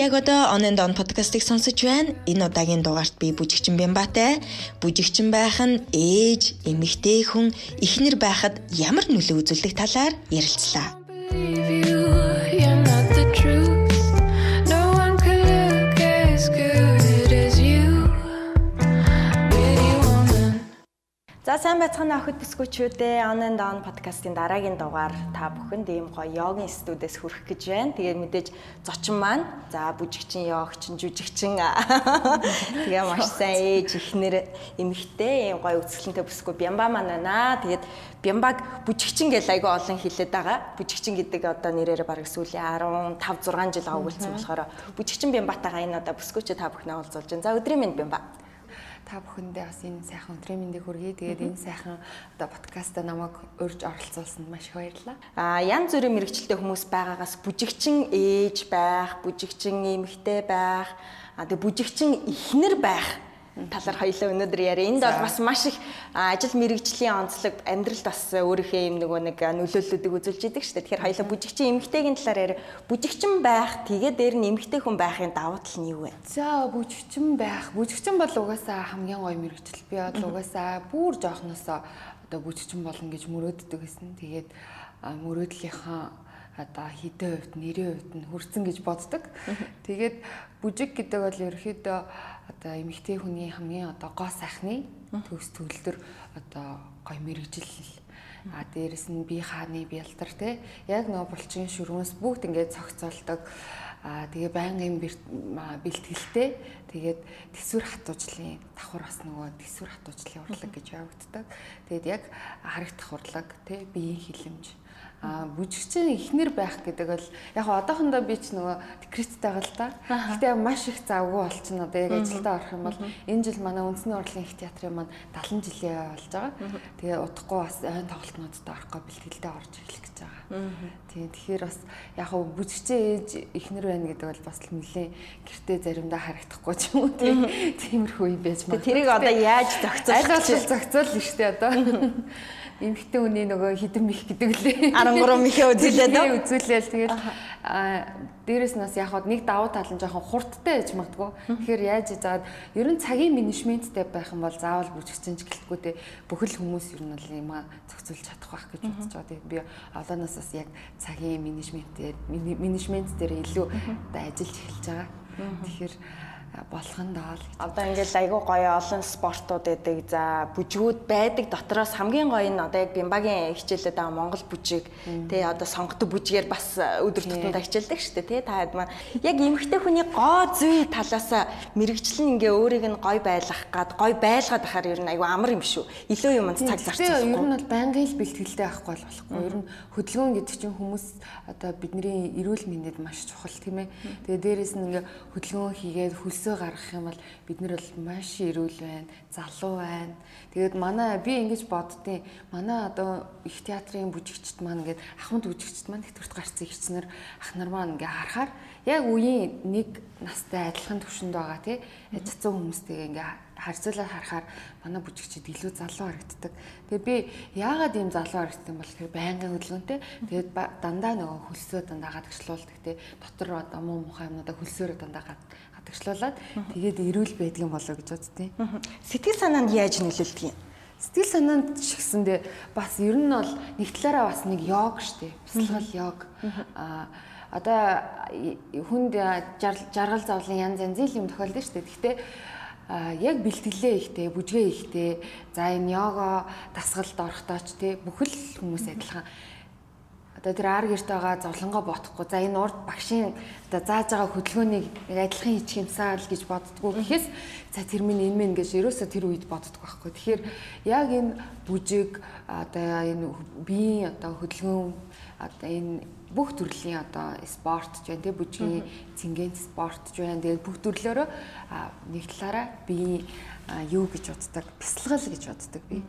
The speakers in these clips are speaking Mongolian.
яг одоо On and On подкастыг сонсож байна. Энэ удаагийн дугаарт би бүжигчин Бямбатай. Бүжигчин байх нь ээж, эмэгтэй хүн, эхнэр байхад ямар нөлөө үзүүлдэг талаар ярилцлаа. За сайн байцгаана охид бүсгүүчүүдээ On and On подкастын дараагийн дугаар та бүхэнд ийм гоё йогийн студиэс хүрэх гэж байна. Тэгээд мэдээж зочин маань за бүжигчин, йогчин, жүжигчин тэгээ маш сайн ээж, ихнэр, эмэгтэй ийм гоё үсгэлэнтэй бүсгүй Бямба маань байна. Тэгээд Бямбаг бүжигчин гэж айгүй олон хэлээд байгаа. Бүжигчин гэдэг одоо нэрээр бараг сүүлийн 15 6 жил агуулсан болохоор бүжигчин Бямбатайгаа энэ одоо бүсгүүчээ та бүхнээ уулзуулж байна. За өдрийн минь Бямба та бүхэндээ бас энэ сайхан өдрийн мэндийг хүргэе. Тэгээд энэ сайхан одоо подкаста намайг урьж оролцуулсанд маш их баярлалаа. Аа янз бүрийн мэрэгчлээ хүмүүс байгаагаас бүжигчин ээж байх, бүжигчин эмэгтэй байх, аа тэгээд бүжигчин эхнэр байх талаар хоёлаа өнөөдөр яриа. Энд бол бас маш их ажил мэрэгжлийн онцлог амьдралд бас өөрийнхөө юм нөгөө нэг нөлөөллүүдийг үзүүлж идэг шүү дээ. Тэгэхээр хоёлаа бүжигчин эмэгтэйгийн талаар яриа. Бүжигчин байх, тэгээ дээр нь эмэгтэй хүн байхын давуу тал нь юу вэ? За бүжигчин байх. Бүжигчин бол угаасаа хамгийн гоё мэрэгжил. Би бол угаасаа бүр жоохносоо одоо бүжигчин болно гэж мөрөөддөг гэсэн. Тэгээд мөрөөдлийнхаа одоо хідэн хувьд нэрийн хувьд нь хүрсэн гэж боддог. Тэгээд бүжиг гэдэг бол ерөөхдөө одоо эмэгтэй хүний хамгийн одоо гоо сайхны төгс төлдөр одоо гой мэрэгжил. А дээрэс нь би хааны бялдар те. Яг нөө булчин шүрмэс бүгд ингээд цогцолдог. А тэгээ байнгын бэлтгэлтэй. Тэгээд төсвөр хатуужлын давхар бас нөгөө төсвөр хатуужлын урлаг гэж явагддаг. Тэгээд яг харагдах урлаг тий биеийн хилэмж а бүжигчин ихнэр байх гэдэг бол яг одоохондоо би ч нөгөө декреттэй байгаа л да. Гэтэ маш их завгүй болчихно одоо яг ажилдаа орох юм бол энэ жил манай үндэсний урлагийн их театрын маань 70 жилийн болж байгаа. Тэгээ удахгүй бас айн тоглолтнуудад орохгүй бэлтгэлдээ орж эхлэх гэж байгаа. Тэгээ тэгэхээр бас яг бүжигчин ээж ихнэр байна гэдэг бол бас нэлээд гэртээ заримдаа харагдахгүй ч юм уу тиймэрхүү юм байж магадгүй. Тэрийг одоо яаж зохицуулах? Аль болох зохицуул нь штэ одоо эмэгтэй хүний нөгөө хідэн мих гэдэг лээ. 13 михээ үзүүлээд үү? Үзүүлээл тэгээд дээрэс нь бас яг хад нэг давуу тал нь жоохон хурдтай байж магадгүй. Тэгэхээр яаж заагаад ер нь цагийн менежменттэй байх юм бол заавал бүжигчин ч гэлтгүй те бүхэл хүмүүс ер нь бол юм зохицуулж чадах байх гэж бодож байгаа. Тэгээд би олооноос бас яг цагийн менежментээр менежмент дээр илүү одоо ажиллаж эхэлж байгаа. Тэгэхээр болох нь доо л. Одоо ингээл айгүй гоё олон спортууд байдаг. За бүжгүүд байдаг. Дотроос хамгийн гоё нь одоо яг бимбагийн хичээлээд байгаа Монгол бүжиг тий одоо сонгодог бүжгээр бас өдөр тутмын хичээлдэг шүү дээ тий та хэд маань яг эмэгтэй хүний гоо зүй талаас мэрэгчлэн ингээ өөрийг нь гоё байлгах гад гоё байлгаад байхаар ер нь айгүй амар юм шүү. Илүү юмд цаг зарцуулахгүй. Ер нь бол байнгын л бэлтгэлтэй байхгүй болохгүй. Ер нь хөдөлгөөн гэдэг чинь хүмүүс одоо бидний эрүүл мэндэд маш чухал тийм ээ. Тэгээ дээрэс нь ингээ хөдөлгөөн хийгээд хөлс хөлсөө гаргах юм бол бид нар бол маш ирүүл байна, залуу байна. Тэгээд манай би ингэж боддیں۔ Манай одоо их театрын бүжигчд маань ингээд ахмад бүжигчд маань нэвтрүүлт гарцсан ихчнэр ах нар маань ингээ харахаар яг үеийн нэг настай адилхан төвшөнд байгаа тий ажицсан хүмүүстэйгээ ингээ харьцуулаад харахаар манай бүжигчид илүү залуу харагддаг. Тэгээ би яагаад ийм залуу харагддаг юм бол тэгэхээр байнгын хөдөлгөөнтэй. Тэгээд дандаа нөгөө хөлсөө дандаа гадагшлуулдаг тий дотор одоо муу мухай юмнуудаа хөлсөөрөө дандаа гадагшлуулаад тэгээд эрүүл байдаг юм болоо гэж боддیں۔ Сэтгэл санаанд яаж нөлөөлдөг юм? Сэтгэл санаанд ч гэсэндээ бас ер нь бол нэг талаараа бас нэг йог штэ. Бясалгал йог. Аа одоо хүнд жаргал завлын янз янзын юм тохиолдсон штэ. Гэхдээ яг бэлтгэлээ ихтэй, бүжгээ ихтэй. За энэ йога дасгалд орохдоо ч тий бүхэл хүмүүс адилхан одоо тэр ар гэрт байгаа зовлонгоо бодохгүй за энэ урд багшийн одоо зааж байгаа хөдөлгөөнийг нэг адилхан хийчих юмсаа л гэж боддгоо гэхээс за тэр минь энэ мэн гэж ерөөсө тэр үед боддог байхгүй. Тэгэхээр яг энэ бүжиг одоо энэ биеийн одоо хөдөлгөөн одоо энэ бүх төрлийн одоо спорт ч байна тий бүжгийн цэнгийн спорт ч байна. Тэгээд бүх төрлөөрөө нэг талаараа биеийн юу гэж боддог, бясалгал гэж боддог би.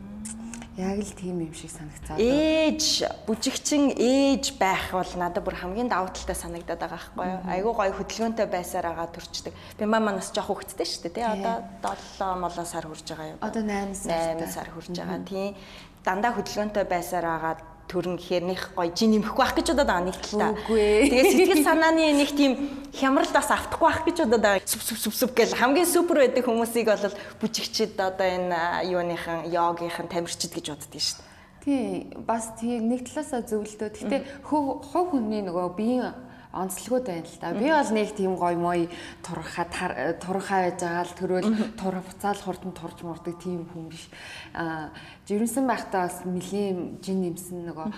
Яг л тийм юм шиг санагцаад. Ээж, бүжигчин ээж байх бол надад бүр хамгийн давуу талтай санагдаад байгаа байхгүй юу? Айгуу гоё хөдөлгөөнтэй байсаар байгаа төрчдөг. Би маа манаас жоох хөвгттэй шүү дээ, тий. Одоо 7 молоо сар хүрж байгаа юу? Одоо 8 сар. 8 сар хүрж байгаа. Тийм. Дандаа хөдөлгөөнтэй байсаар байгаа төрн гэхээр нэг гоё жин нэмэх байх гэж бодоод байгаа нэг. Үгүй ээ. Тэгээ сэтгэл санааны нэг тийм хямрал бас автахгүй байх гэж бодоод байгаа. Сүп сүп сүп сүп гэл хамгийн супер байдаг хүмүүсийг бол бүжигчд одоо энэ юуныхан йогийнхан тамирчид гэж боддөг шүү дээ. Тий, бас тий нэг талаасаа зөвлөдөө. Гэтэ хов хүний нөгөө биеийн онцлогуд байна л да. Би бол нэг тийм гой мой турхаа турхаа байж байгаа л төрөөл тур буцаал хурдан турж мурдаг тийм хүн биш. Аа жирэмсэн байхдаа бас нэлийн жин нэмсэн нөгөө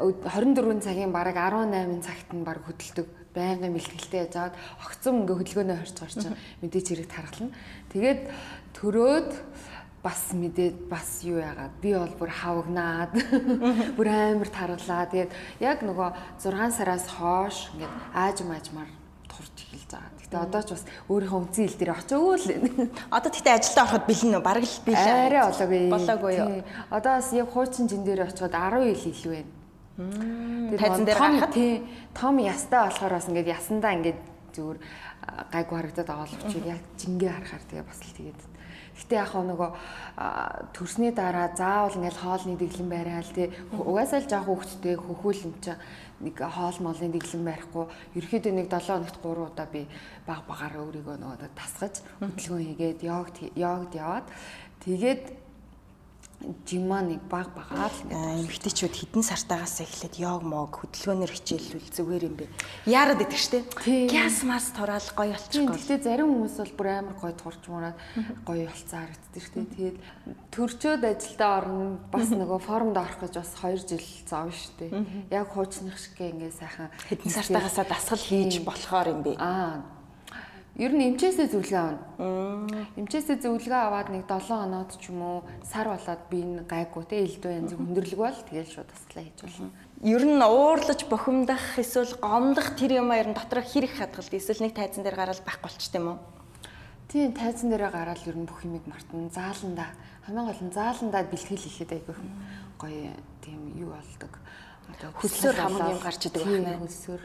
24 цагийн бараг 18 цагт нь баг хөдөлдөг байнгын бэлтгэлтэй яжгаад огцом ингээ хөдөлгөөнөө хорч гарч мэдээж хэрэг тархална. Тэгээд төрөөд бас мэдээд бас юу яагаад би бол бүр хавагнаад бүр амар таргалаа. Тэгээд яг нөгөө 6 сараас хойш ингээд аажим аажмаар турж эхэлж байгаа. Гэтэ одоо ч бас өөрийнхөө үндсэн хил дээр очиагүй л. Одоо тэгтээ ажилдаа ороход бэлэн үү? Бараг л бэлэн. Арай болоогүй. Болоогүй юу? Одоо бас яг хуучин жин дээр очиод 10 ил илүү байна. Тайзан дээр гарахад тий том ястаа болохоор бас ингээд ясандаа ингээд зүгээр гайгүй харагдаад байгаа л учраас яг жингээ харахаар тэгээ бас л тэгээд Гэтэ яг нөгөө төрсний дараа заавал ингээл хоолны дэглэн байраа л тий. Угаасаа л жоох хөвгттэй хөхүүл юм чи нэг хоол молын дэглэн барихгүй ерөөхдөө нэг 7 хоногт 3 удаа би баг багаар өөрийгөө нөгөө тасгаж хөдөлгөөн хийгээд йогт йогд яваад тэгээд жимаа нэг баг багаар л ингээд эмгтээчүүд хідэн сартаагаас эхлээд йог мог хөдөлгөөнөр хичээллүүл зүгээр юм бэ. Яарад идэх штэ. Гяс мас тураал гоё болчихгоо. Гэтэ зарим хүмүүс бол бүр амар гоё турч мураад гоё болцоо харагддаг штэ. Тэгээд төрчөөд ажилдаа орно бас нөгөө формд орох гэж бас 2 жил зов штэ. Яг хуучных шиг ингээд сайхан хідэн сартаагаасаа дасгал хийж болохоор юм бэ. Аа Ер нь эмчээсээ зөвлөгөө авна. Эмчээсээ зөвлөгөө аваад нэг 7 хоноод ч юм уу сар болоод би энэ гайгүй те элдв янзын хүндрэлэг бол тэгэл шууд таслаа хийж болно. Ер нь уурлаж бухимдах эсвэл гомдох тэр юм ер нь дотор хэрэг хадгалт эсвэл нэг тайзан дээр гараад байхгүй болчт юм уу? Тийм тайзан дээрээ гараад ер нь бүх юмыг мартна. Зааландаа хамгийн гол нь зааландаа бэлтгэл хийхэд айгүй гоё тийм юу болдог. Одоо хөсөөр хамаг юм гарч идэг байна. Хөсөөр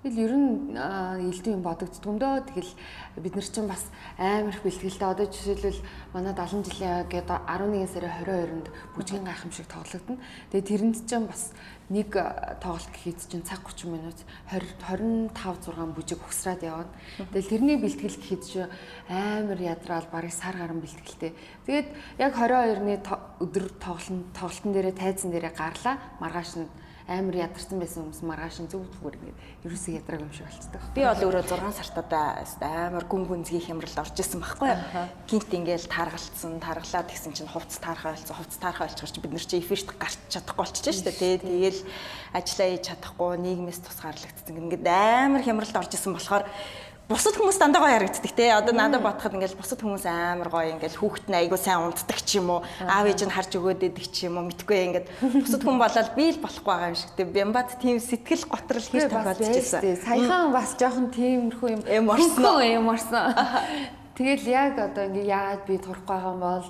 Тэгэл ер нь элдв юм бодогддгомдөө тэгэл бид нар чинь бас амар их бэлтгэлтэй одоо жишээлбэл манай 70 жилийн гээд 11 сарын 22-нд бүжгийн гайхамшиг тоглогдно. Тэгээ тэрэнд чинь бас нэг тоглолт гэхэд чинь цаг 30 минут 20 25 6 бүжиг ухсраад явна. Тэгэл тэрний бэлтгэл гэхэд чинь амар ядраал барыг сар гарan бэлтгэлтэй. Тэгээд яг 22-ны өдөр тоглолтын тоглолтын дээрээ тайзан дээрээ гарлаа. Маргааш нь амар ядарсан байсан хүмүүс маргааш нь зөв зүгээр ингээд ерөөсөө ядраг юм шиг болцдог. Би бол өөрөө 6 сартаа амар гүн гүнзгий хямрал орж исэн байхгүй. Гинт ингээл таргалцсан, таргалаад тэгсэн чинь хувц таархаа болсон, хувц таархаа болчихор чи бид нар чи эфирт гарч чадахгүй болчихж штэ тий. Тэгээл ажиллаа хийж чадахгүй, нийгмээс тусгаарлагдсан. Ингээд амар хямралд орж исэн болохоор бусад хүмүүс дандаа гоё харагддаг те. Одоо надад бодоход ингээл бусад хүмүүс амар гоё ингээл хүүхэд нь айгуу сайн унтдаг ч юм уу. Аав ээж нь харж өгөөд идэг ч юм уу. Мэдгүй ингээд бусад хүн болоод би л болохгүй байгаа юм шиг те. Бямбат тийм сэтгэл готрол хийж тохиолдчихсэн. Саяхан бас жоохон тиймэрхүү юм орсон. Юм орсон. Тэгэл яг одоо ингээ яагаад би турахгүй байгаа юм бол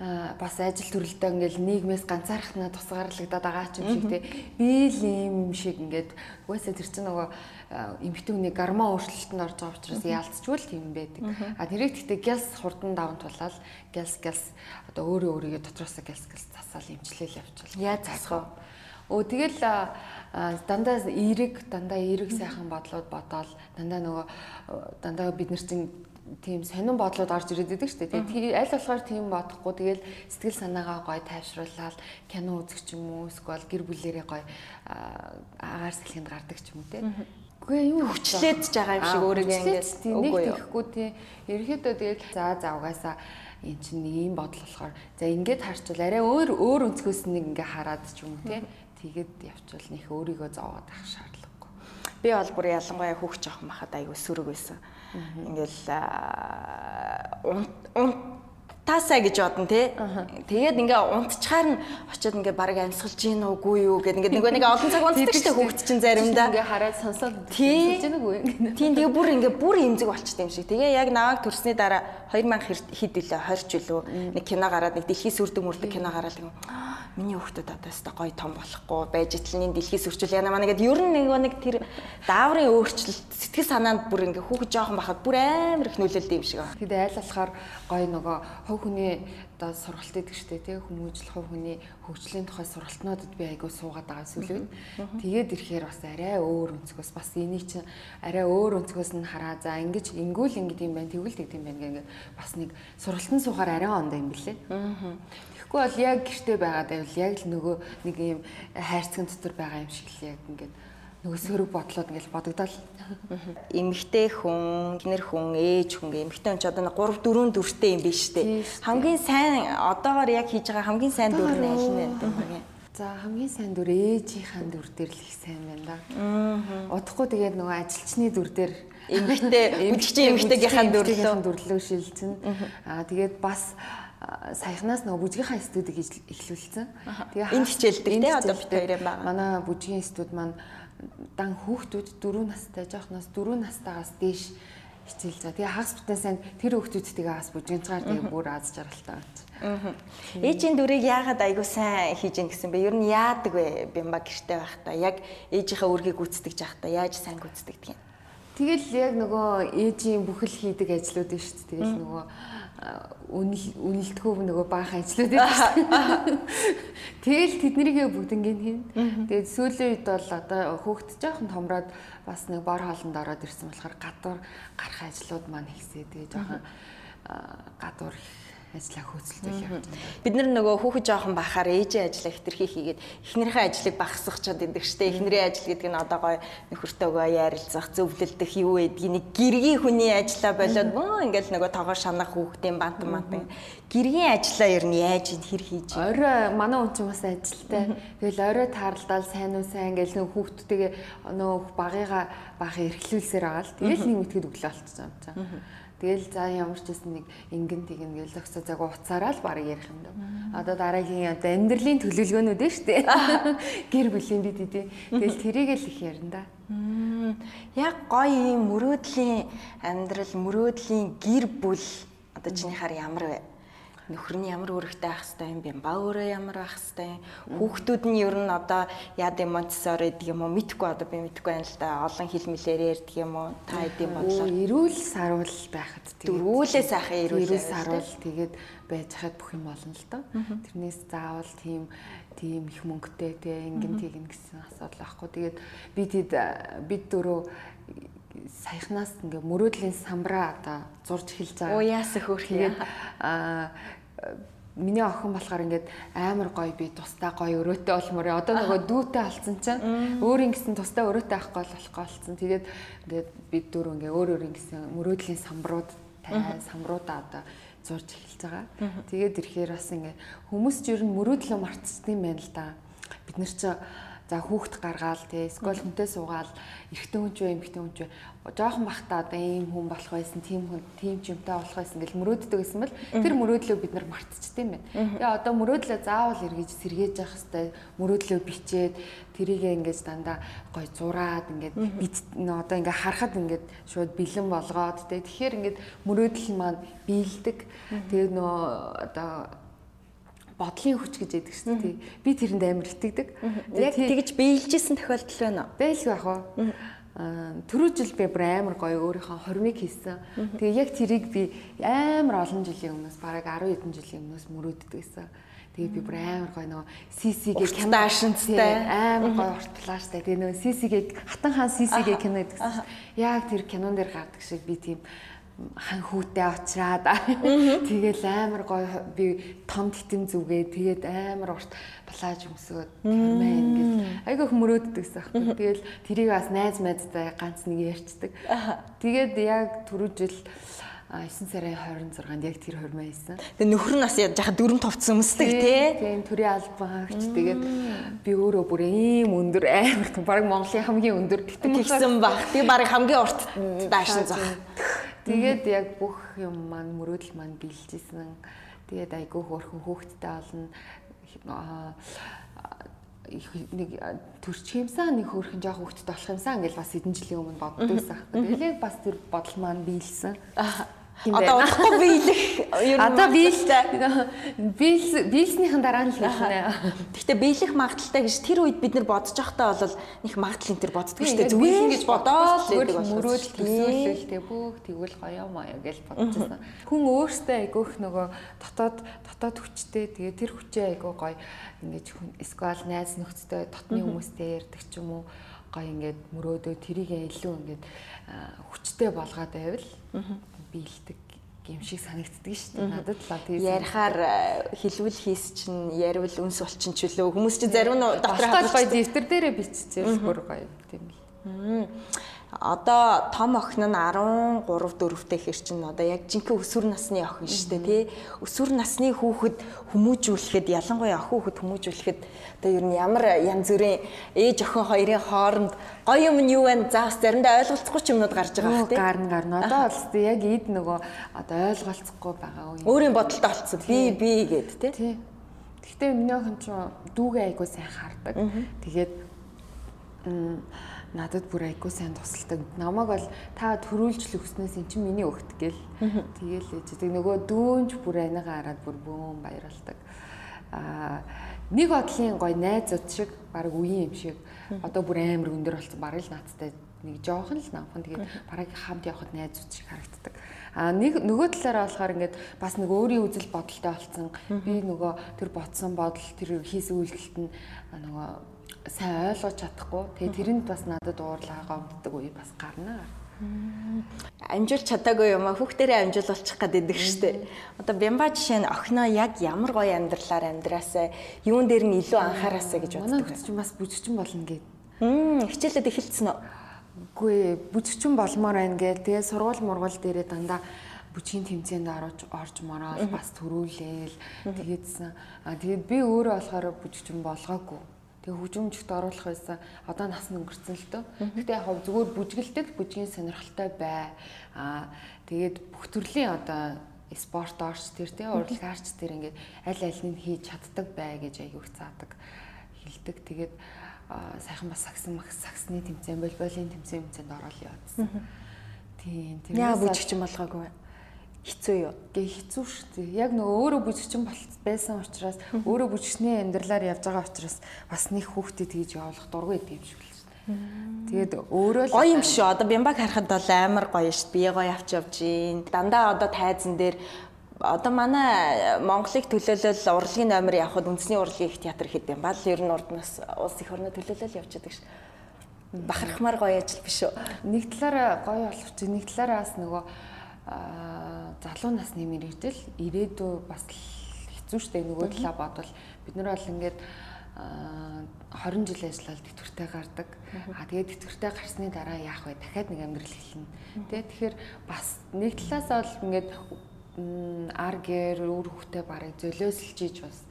бас ажил төрөлдөө ингээл нийгмээс ганцаархнаа тусгаарлагдаад байгаа ч юм шиг те. Би л юм шиг ингээд угаасаа тэр чинь нөгөө эмэгтэй хүний гормон өөрчлөлтөнд орж байгаа учраас яалтчгүй л тийм байдаг. А тэрийг гэхдээ гялс хурдан даван тулаад гялс гялс одоо өөрөө өөрийгөө дотроосоо гялс гялс засаал эмчлэл явуучвал яаж засах вэ? Өө тэгэл дандаа эерэг дандаа эерэг сайхан бодлоод бодоол. Дандаа нөгөө дандаа бид нар чинь тийм сонирн бодлоод орж ирээд байдаг шүү дээ. Тэгээд аль болохоор тийм бодохгүй тэгэл сэтгэл санаагаа гоё тайвшруулаад кино үзэх ч юм уу эсвэл гэр бүлэрээ гоё агаар сэлхэнд гардаг ч юм уу те. Үгүй юу хүчлээд байгаа юм шиг өөрийгөө ингэж нэг тэгэхгүй тий. Ерөнхийдөө тэгэл за за угаасаа эн чинь нэг юм бодол болохоор за ингээд харчвал арай өөр өөр өнцгөөс нэг ингээ хараад ч юм уу тий. Тэгээд явчвал нөх өөрийгөө зовоод авах шаардлагагүй. Би бол бүр ялангуяа хүүхч авах махад айгүй сөрөг байсан ингээл унтаасаа гэж бодно тий. Тэгээд ингээ унтчаар нь очиод ингээ баг амьсгалж гин үгүй юу гэд ингээ нэг нэг олон цаг унтдаг штэ хүүхд чинь заримдаа. Ингээ хараад сонсоод амьсгалж гин үгүй. Тийм тэгээ бүр ингээ бүр эмзэг болчт юм шиг. Тэгээ яг наваг төрсний дараа 2000 хэд үлээ 20 жилөө нэг кино гараад нэг дэлхийн сүрдэг мөрдөг кино гараад миний хүүхдүүд одоо өстой гоё том болохгүй байж итлэний дэлхийс өрчүүл яна маа гэдэг ер нь нэг нэг тэр дааврын өөрчлөлт сэтгэл санаанд бүр ингээ хүүхэд жоохон байхад бүр амар их нөлөөлдөг юм шиг байна. Тэгэд айл болохоор гоё нөгөө хов хүний одоо сургалт идэг штэ тий хүмүүжил хов хүний хөгжлийн тухай сургалтнуудад би айгуу суугаад байгаа сүлээ. Тэгээд ирэхээр бас арай өөр өнцгөөс бас энийг чинь арай өөр өнцгөөс нь хараа за ингэж ингүүл ингэдэг юм байна тэгвэл тэгдэм байна гэнгээ бас нэг сургалтын суугаар арай ондоо юм бэлээ. Тэгэхгүй бол яг гэртээ байгаад байвал яг л нөгөө нэг юм хайрцагын дотор байгаа юм шиг л яг ингээд нөгөө сөрөг бодлоод ингээл бодогдол. Эмэгтэй хүн, гинэр хүн, ээж хүн гэ эмэгтэй хүн ч одоо 3 4 дүртэй юм биш үү? Хамгийн сайн одоогоор яг хийж байгаа хамгийн сайн дүр нь аль нь вэ? За хамгийн сайн дүр ээжийнхаа дүр дээр л их сайн байна да. Удахгүй тэгээд нөгөө ажилчны дүр дээр эмэгтэй эмэгтэй эмэгтэйгийнхаа дүрлөө дүрлөө шилжсэн. Аа тэгээд бас саяхнаас нөгөө бүжгийнхаа студийг эхлүүлсэн. Тэгээ энд хичээлдэг тий одоо бид хоёрын байгаа. Манай бүжгийн студ маань дан хүүхдүүд 4 настай жоохноос 4 настайгаас дээш хичээлж байгаа. Тэгээ хагас бүтэн сайн тэр хүүхдүүдтэйгээ бас бүжигцгаар тэгээ бүр аз жаргалтай байна. Ээжийн дүрийг яагаад айгуу сайн хийж ин гэсэн бэ? Ер нь яадаг вэ? Бямба гэрте байхдаа яг ээжийнхээ үргийг гүйцэтгэж байхдаа яаж сайн гүйцэтгэдэг юм? Тэгэл яг нөгөө ээжийн бүхэл хийдэг ажлууд нь шүү дээ. Тэгэл нөгөө үнэл үнэлтгөө нөгөө баахан ажлууд байдаг. Тэгэл тэднийгээ бүгднийг хийн. Тэгээд сүүлийн үед бол одоо хүүхд жоохон томроод бас нэг бор хоолнд ороод ирсэн болохоор гадуур гарах ажлууд маань хийсээ. Тэгээд жоохон гадуур ажиллаа хөөцөлтөл явж байна. Бид нар нөгөө хүүхэд жоохон бахаар ээжийн ажиллаа хэтэрхий хийгээд эхнэрийнхээ ажлыг багасгахчаад идэг штэ. Эхнэрийн ажил гэдэг нь одоо гоё нөхөртөөгөө ярилцах, зөвлөлдөх юу гэдгийг нэг гэргийн хүний ажиллаа болоод мөө ингээл нөгөө тоогоо шанах хүүхдийн бант мант гэргийн ажиллаа ер нь яаж хэр хийж орой манай хүн чинь бас ажилтай. Тэгэл орой таарлал сайн уу сайн ингээл нөгөө хүүхдтэйгээ нөгөө багыгаа бага эрхлүүлсээр байгаа л. Тэгэл нэг мэтгэд өглөө болчихсон юм чам. Тэгэл за ямар ч гэсэн нэг ингэн тэгнэ гэл зөксө цаг уцаараа л баг ярих юм даа. Одоо дараагийн одоо амьдралын төлөвлөгөөнүүд нь шүү дээ. Гэр бүлийн бид үдээ. Тэгэл тэрийг л их ярина да. Яг гоё юм мөрөөдлийн амьдрал, мөрөөдлийн гэр бүл одоо чиний хар ямар вэ? Нөхөр нь ямар үүрэгтэй ах хэвтэй юм бэ? Ба өөрөө ямар ах хэвтэй? Хүүхдүүд нь ер нь одоо яад юм Монтессори гэдэг юм уу? Мэдхгүй одоо би мэдхгүй байна л да. Олон хэл мэлээр ярьдаг юм уу? Та хэдийн бодлоо. Эрүүл саруул байхад дөрвүүлээ сайхан эрүүл саруул тэгээд байж хаад бүх юм болно л доо. Тэрнээс заавал тийм тийм их мөнгөтэй те ингэн тэгнэ гэсэн асуудал байхгүй. Тэгээд би тэд бид дөрөв саяхнаас ингээ мөрөөдлийн самбраа одоо зурж эхэлж байгаа. Оо яасах хөөх юм. Аа миний охин болохоор ингээд амар гоё би тустай гоё өрөөтэй болмоор одоо нөгөө дүүтэй алцсан чинь өөрийн гэсэн тустай өрөөтэй авахгүй болохгүй болсон. Тэгээд ингээд бид дөрөв ингээ өөр өөр гэсэн мөрөөдлийн самбрууд тай самбруудаа одоо зурж эхэлж байгаа. Тэгээд ирэхээр бас ингээ хүмүүс ч ер нь мөрөөдлөө мартчихсан юм байна л да. Бид нар чинь за хүүхд гаргаал тий скол хүнтэй суугаал эрэгтэй хүн ч вэ эмэгтэй хүн ч вэ? Жоохон бахта одоо ийм хүн болох байсан, тийм хүн, тийм ч юмтай болох байсан гэж мөрөөддөг гэсэн бол тэр мөрөөдлөө бид нар мартчихдаг юм байна. Тэгээ одоо мөрөөдлөө заавал эргэж сэргээж явах хэвээр мөрөөдлөө бичээд тэрийг ингэж дандаа гой зураад ингээд бит одоо ингээ харахад ингээд шууд бэлэн болгоод тэгээ тэгэхээр ингээд мөрөөдөл маань биелдэг. Тэгээ нөө одоо бодлын хүч гэж яддаг шүү дээ. Би тэрэнд амар итгэдэг. Яг тэгж биелжсэн тохиолдол байна уу? Байлгүй ах уу түрүү жил би бүр амар гоё өөрийнхөө хормыг хийсэн. Тэгээ яг тэрийг би амар олон жилийн өмнөөс бараг 10 хэдэн жилийн өмнөөс мөрөөддөг гэсэн. Тэгээ би бүр амар гоё нөгөө CC-гээ киношинцтай амар гоё уртлааштай. Тэгээ нөгөө CC-гээ хатан хаан CC-гээ кино гэдэгсэн. Яг тэр кинон дээр гардаг шиг би тийм хан хүүтэй очраад тэгэл амар гоё би том титэм зүгээ. Тэгээд амар урт плаж өмсөөд тэрмээ ингээд айгүй мөрөөддөг гэсэн. Тэгэл тэрийг бас найз найзтай ганц нэг ярьцдаг. Тэгээд яг түрүү жил 9 сарын 26-нд яг тэр хормоо хийсэн. Тэгээ нөхөр нь бас яхаа дөрөм товцсон өмсдөг тий. Тийм төрийн албаагч тэгээд би өөрөө бүр ийм өндөр амар баг Монголын хамгийн өндөр тэгсэн баг. Тэгээ баг хамгийн урт даашин зах. Тэгээд яг бүх юм маань мөрөөдөл маань биелжсэн. Тэгээд айгүй хөөрхөн хөөхттэй болно. нэг төрчих юмсан нэг хөөрхөн жоох хөөхттэй болох юмсан гэж бас хэдэн жилийн өмнө боддог байсан. Тэгээд бас тэр бодол маань биелсэн. Одоо удахгүй биелэх ер нь одоо биелтэй биел биелснийхэн дараа нь л хэлнэ. Гэхдээ биелэх магадaltaй гэж тэр үед бид нар бодож байхдаа бол их магадлал энэ төр боддог шүү дээ. Зүгээр гэж бодоод байдаг бол мөрөөд төсөөлөл тэг бүх тэгвэл гоё маяа гэж бодчихсон. Хүн өөртөө айгүйх нөгөө дотоод дотоод хүчтэй тэгээ тэр хүчээ айгүй гоё ингэж хүн эсвэл найз нөхдөдөө дотны хүмүүстэй ярьдаг ч юм уу гоё ингээд мөрөөдөө тэрийг илүү ингээд хүчтэй болгоод байвал биелдэг юм шиг санагддаг шүү дээ. Надад л тийм ярихаар хэлвэл хийс чинь яривал үнс болчин ч үлээ. Хүмүүс чинь зарим нь дотроо гоё дэвтэр дээрээ биччихвэл бүр гоё тийм л одоо том охин нь 13 4-тэй хэр чинь одоо яг жинхэнэ өсвөр насны охин шүү дээ тий. Өсвөр насны хүүхэд хүмүүжүүлэхэд ялангуяа охин хүүхэд хүмүүжүүлэхэд одоо ер нь ямар янз бүрийн ээж охин хоёрын хооронд гоё юм нь юу вэ? За бас заримдаа ойлголцохгүй ч юмнууд гарч байгаа бах тий. Гарна гарна. Одоо бол яг эд нөгөө одоо ойлголцохгүй байгаа үе. Өөрийн бодолтой болцсон. Би би гэд тий. Гэхдээ миний охин ч дүүгээ айгуу сайн хардаг. Тэгээд надад бүр айгүй сайн тусалдаг. Намайг бол та төрүүлжл өгснөөс эн чинь миний өгт гэл. Тэгээл ээждэг. Нөгөө дүүнч бүр анигаа хараад бүр бөөн баярлдаг. Аа нэг бодлын гой найзууд шиг баг үеийн юм шиг одоо бүр амар өндөр болсон. Бараг л наадтай нэг жоохон л намхан тэгээд бараг хамт явхад найзууд шиг харагддаг. А нэг нөгөө талаараа болохоор ингээд бас нэг өөрийн үзэл бодолтой болсон. Би нөгөө тэр бодсон бодол тэр хийсэн үйлдэлт нь нөгөө сайн ойлгож чадахгүй. Тэгээ тэрэнд бас надад уурлаа гомддог үе бас гарна. Амжуулж чадаагүй юм а хүүхдэрээ амжуулчих гэдэг штеп. Одоо бямба жишээ нь охиноо яг ямар гоё амьдралаар амьдраасаа юун дээр нь илүү анхаараасаа гэж боддог. Манай чинь бас бүжигчин болно гэд. Мм хичээлээд эхэлсэн үү? Үгүй бүжигчин болмоор байна гээл. Тэгээ сургууль мургуул дээрээ дандаа бүжгийн тэмцээнд орж орж мороод бас төрүүлээл тэгээдсэн. А тэгээд би өөрөө болохоор бүжигчин болгоогүй Тэгээ хөгжимчд оруулах байсан. Одоо нас нь өнгөрцөн л дөө. Гэтэ яг зүгээр бүжгэлдэг бүжгийн сонирхолтой бай. Аа тэгээд бүх төрлийн одоо спорт орч тэр тий урлагаарч тэр ингээд аль альнийг хийж чаддаг бай гэж аяг заадаг хэлдэг. Тэгээд сайхан бас сагсан сагсны тэмцээн волейболын тэмцээн тэмцээнд орол явуулсан. Тийм. Яа бүжигчин болгоогүй хэцүү юу? Гэ хэцүү шүү дээ. Яг нөгөө өөрөө бүжигчин байсан учраас өөрөө бүжигчний амьдралаар явж байгаа учраас бас нэг хүүхдэд тэгж явуулах дургүй гэдэг юм шиг л. Тэгээд өөрөө л гоё юм шүү. Одоо бямбаг харахад бол амар гоё шүү. Бие гоё авч явж гин. Дандаа одоо тайзан дээр одоо манай Монголыг төлөөлөл урлагийн номер явхад үндэсний урлагийн их театр хэд юм бал ер нь урднаас улс их орны төлөөлөл явж байдаг шүү. Бахархмаар гоё ажил биш үү? Нэг талаараа гоё боловч нэг талаараа бас нөгөө залуу насны мэрэгжил ирээдүй бас хэцүү шттэ нөгөө талаа бодвол бид нар бол ингээд 20 жил ажиллаад тэтгэвртэй гардаг. Аа тэгээд тэтгэвртэй гарсны дараа яах вэ? Дахиад нэг амьдрал эхэлнэ. Тэ тэгэхээр бас нэг талаас бол ингээд аргэр өөр хөхтэй барыг золиослжиж бас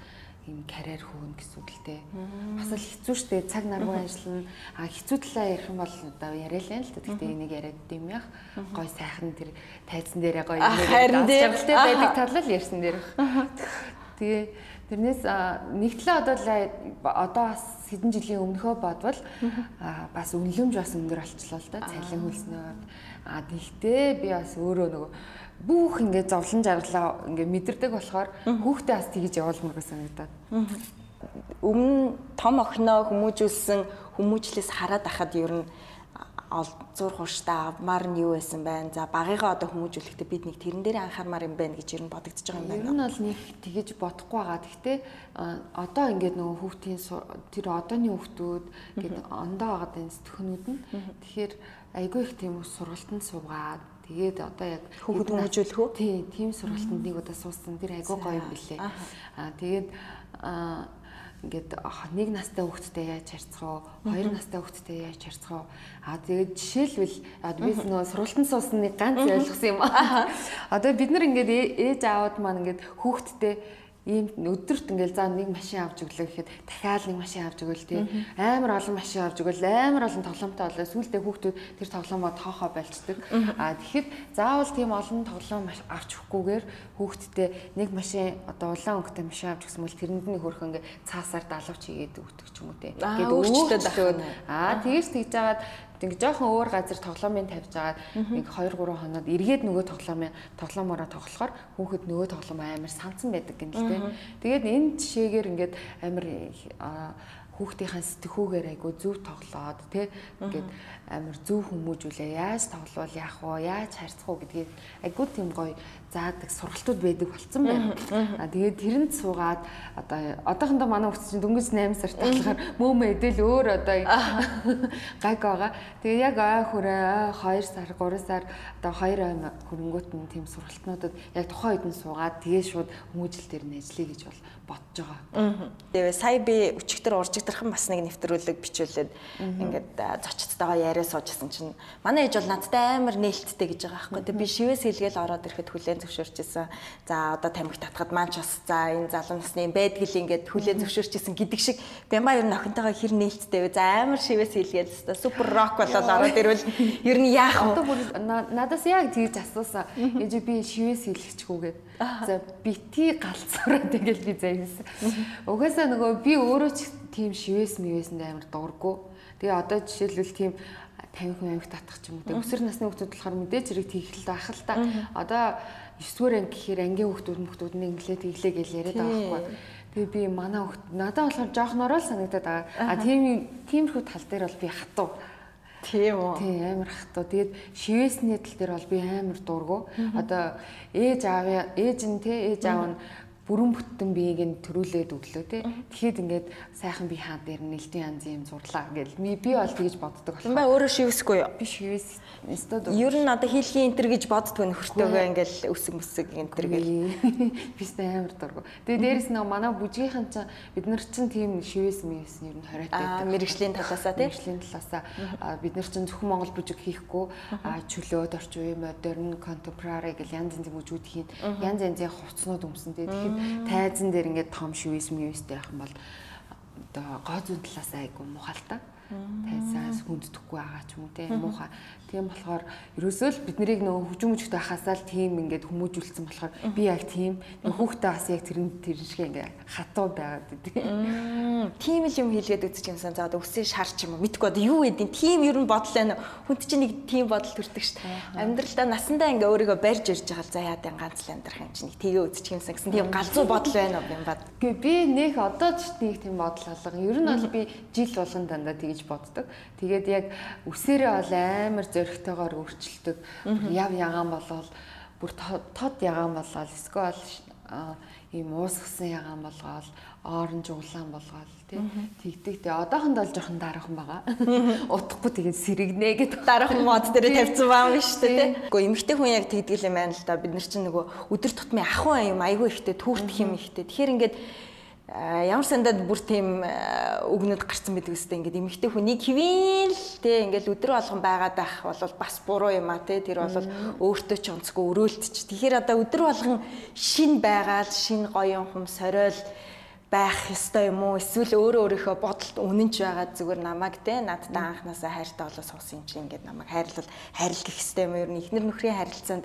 ийм карьер хөөнө гэсэн үг л дээ. Бас л хэцүү шттэ цаг наргүй ажиллана. А хэцүү талаа ярих юм бол одоо яриа л юм л да. Гэхдээ энийг яриад юм яах. Гой сайхан тэр тайзан дээрээ гой юм жаргалтай байдаг талал ярьсан дээр. Тэгээ тэрнээс нэг талаа одоо одоо бас хэдэн жилийн өмнөхөө бодвол бас үнэлэмж бас өндөр болчлоо л да. Цалин хөлснөөр. А тэгтээ би бас өөрөө нөгөө бүх ингээд зовлон жаргалаа ингээд мэдэрдэг болохоор хүүхдээ бас тэгж явуулмаар гэсэн санагдаад. Өмнө том охиноо хүмүүжүүлсэн хүмүүжлээс хараад ахад ер нь олзуур хууштай авмаар нь юу байсан байна. За багыгаа одоо хүмүүжүүлэхдээ бид нэг тэрэн дээр анхаармаар юм байна гэж ер нь бодогдож байгаа юм байна. Ер нь бол нэг тэгэж бодохгүй байгаа. Гэхдээ одоо ингээд нөгөө хүүхдийн тэр одооны хүүхдүүд гэдэг ондоо байгаа дэн сэтгхнүүд нь тэгэхээр айгүй их тийм сургалтанд суугаад Тэгээд одоо яг хүүхэд хүмүүжүүлэх үү? Тийм, тийм сургалтанд нэг удаа суусан. Тэр айгүй гоё юм билээ. Аа тэгээд аа ингээд нэг настай хүүхэдтэй яаж харьцах вэ? Хоёр настай хүүхэдтэй яаж харьцах вэ? Аа тэгээд жишээлбэл би нөгөө сургалтанд суусан нэг ганц ойлгосон юм аа. Одоо бид нар ингээд ээж аауд маань ингээд хүүхэдтэй ийм өдөрт ингээл заа нэг машин авч өглөө гэхэд дахиад нэг машин авч өгөөл тий. Амар олон машин авч өгөөл амар олон тоглоомтой болоо. Сүүлдээ хүүхдүүд тэр тоглоомоо тоохоо болцдог а тэгэхэд заавал тийм олон тоглоом авч өгөхгүйгээр хүүхдтэй нэг машин одоо улаан өнгөтэй машин авч өгсөн бол тэрэнд нь хөрх ингээ цаасаар далавч хийгээд өгдөг ч юм уу тий. Гээд өөрчлөлтөд ахиад а тэгэж тэгж жагаад Тэг ингээ жоохон өөр газар тоглоомын тавьж агаад нэг 2 3 хоноод эргээд нөгөө тоглоомын тоглоомороо тоглохоор хүүхэд нөгөө тоглоом амар санцсан байдаг гэнэ л тээ. Тэгээд энэ жишээгээр ингээд амар хүүхдийнхээ сэтгхүүгээр айгу зөв тоглоод тий ингээд амар зөв хүмүүжүүлээ. Яаж тоглол яах вэ? Яаж харьцах вэ гэдгийг айгу тийм гоё заадаг сургалтууд байдаг болцсон байна. А тэгээд тэрэнд суугаад одоо одоохондоо манай хүүхд чинь дөнгөж 8 сарт болохоор мөөмө эдэл өөр одоо гаг байгаа. Тэгээд яг ой хүрээ 2 сар 3 сар одоо 2 ой хөрөнгөт нь тийм сургалтнуудад яг тухайн үед нь суугаад тэгээд шууд хүмүүжил дээр нь ажиллая гэж бол бодож байгаа. Тэгээ сая би өчигдөр уржигдэрхэн бас нэг нэвтрүүлэг бичүүлээд ингээд зочдтойгоо яриа суужсэн чинь манай ээж бол надтай амар нээлттэй гэж байгаа байхгүй. Тэгээ би шивээс хэлгээл ороод ирэхэд хүлээн зөвшөөрчихсэн. За одоо тамхи татхад маань ч бас за энэ залуу насны байдгил ингээд хүлээн зөвшөөрчихсэн гэдэг шиг Бямба ер нь охинтойгоо хэр нээлттэй вэ? За амар шивээс хэлгээл өстой супер рок болоод ороод ирвэл ер нь яах вэ? Надаас яг тэгж асуусан. Ээж би шивээс хэлчихгүйгээд. За бити галзуураа тэгэл би заяасан. Угаасаа нөгөө би өөрөө ч тийм шивээс мивээсэнд амар дурггүй. Тэгээ одоо жишээлбэл тийм 50 50 татах ч юм уу. Өсвөр насны хүмүүс болохоор мэдээж хэрэг тийхэл байх л та. Одоо 9-р анги гэхээр ангийн хүүхдүүд мөхтүүд нэг инглээ тэглээ гэж яриад байгаа байхгүй. Тэгээ би манай хүүхд надад болохоор жоохнороо л санагдаад байгаа. А тийм тиймэрхүү тал дээр бол би хатуу. Тийм үү. Тийм амар хатуу. Тэгээд шивээсний тал дээр бол би амар дургу. Одоо ээж аав ээж нь те ээж аав нь бүрэн бүтэн биеийг нь төрүүлээд өглөө те. Тэгэхэд ингээд сайхан би хаа дээр нэлтийн янзын юм зурлаа гэл. Би бол тэгж боддог байна. Бай өөрөө шивэсгүй юу? Би шивэс. Ер нь одоо хийлгийн энтер гэж боддгоо нөхөртөөгөө ингээл өсөг мөсөг энтер гэл. Бистэй амар дургу. Тэгээ дээрэс нэг манай бүжгийнхэн чинь бид нар чинь тийм шивэс мэс ер нь хориотой байдаг. Мэргэжлийн талаасаа тийм. Мэргэжлийн талаасаа бид нар чинь зөвхөн Монгол бүжиг хийхгүй чөлөөд орчин үе модерн contemporary гэл янз янзын бүжгүүд хийн. Янз янзын хувцснууд өмсөн. Тэгэхээр тайзан дээр ингээд том шивэс мивэстэй байх юм бол одоо гоо зүйн талаас айгу мухалтай тайсаас хүнддэхгүй байгаа ч юм уу те муухай Тийм болохоор ерөөсөө л бид нарыг нөгөө хөгжим мөчтэй хасаал тийм ингээд хүмүүжүүлсэн болохоор би яг тийм хүүхдээ бас яг тэр тэр шиг ингээд хатуу байгаад идэв. Тийм л юм хийлгээд үзэж юмсан. За одоо өсөө шар ч юм уу мэдгүй одоо юу гэдэг тийм ер нь бодол байна. Хүнд чинь нэг тийм бодол төрдөг дээ. Амьдралдаа насандаа ингээд өөрийгөө барьж ирж байгаа за яа дан ганц л амьдрах юм чинь нэг тгээ үзэж юмсан гэсэн тийм галзуу бодол байна уу юм бат. Гэ би нэг одоо ч нэг тийм бодол алга. Ер нь бол би жил болгон дандаа тэгж боддог. Тэгээд яг үсээрээ бол амар зөрөгтэйгээр өөрчилдөг. Яв ягаан болвол бүр тод ягаан болвол эсвэл ийм уусгсан ягаан болгоол оранж улаан болгоол тий. Тэгдэг. Тий одоохондоо л жоохон дараахан байгаа. Утахгүй тэгээд сэрэгнэ гэдэг. Дараахан мод дээр тавьсан байгаа юм шүү дээ тий. Гэхдээ эмэгтэй хүн яг тэгдэг юм байна л да бид нар чинь нөгөө өдөр тутмын ахуй юм айгүй ихтэй түүрт хэм ихтэй. Тэгэхээр ингээд ямар сандад бүр тийм өгнөд гарсан байдаг үстэй ингээд эмэгтэй хүнийг хивээн л те ингээд өдрө болгон байгаад байх бол бас буруу юм а те тэр бол өөртөө ч онцгүй өрөөлтч. Тэгэхээр одоо өдрө болгон шин байгаал шин гоё юм сориол байх ёстой юм уу? Эсвэл өөрөө өөрийнхөө бодолд үнэнч байгаа зүгээр намайг те надтай анханасаа хайртай болоо суусан юм чи ингээд намайг хайрлал хайрлах ёстой юм ер нь эхнэр нөхрийн харилцаанд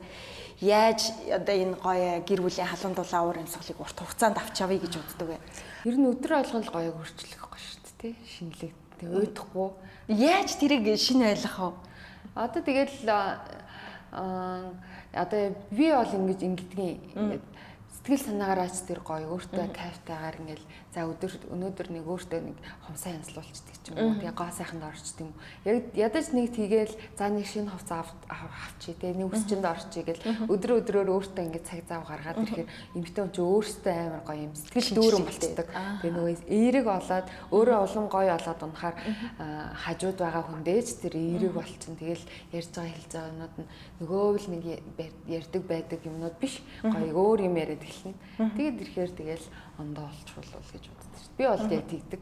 яаж одоо энэ гоё гэр бүлийн халуун дулаан уур амьсгалыг урт хугацаанд авч явъя гэж боддог вэ? Ер нь өдөр болгон л гоё өөрчлөхгүй шүү дээ, тий? Шинэлэг. Тэг уйдахгүй. Яаж тэрийг шинэ ойлгох вэ? Одоо тэгэл аа одоо би бол ингэж ингэдгийн ингээд сэтгэл санаагаараач тэр гоё өөртөө кайфтайгаар ингээл за өдөр өнөөдөр нэг өөртөө нэг хумсаа янзлуулчихдаг ч юм уу тэгээ гоо сайханд орчдөг юм. Яг ядаж нэг тийгээл за нэг шинэ хувцас авчи тэгээ нэг үсчэнд орчи гэл өдөр өдрөөр өөртөө ингээд цаг зав гаргаад ирэхээр эмэгтэй хүн чинь өөртөө амар гоё юм сэтгэл дүүрэн болцдог. Тэгээ нөгөө эерэг болоод өөрөө улам гоё болоод унахаар хажууд байгаа хүндээч тэр эерэг болчихно. Тэгэл ярьж байгаа хэлж байгаа юмнууд нь нөгөө л нэг ярьдаг байдаг юмнууд биш. Гоё өөр юм яриад эхэлнэ. Тэгээд ирэхээр тэгэл ондоо олчвол гэж боддог. Би бол яг тэгдэг.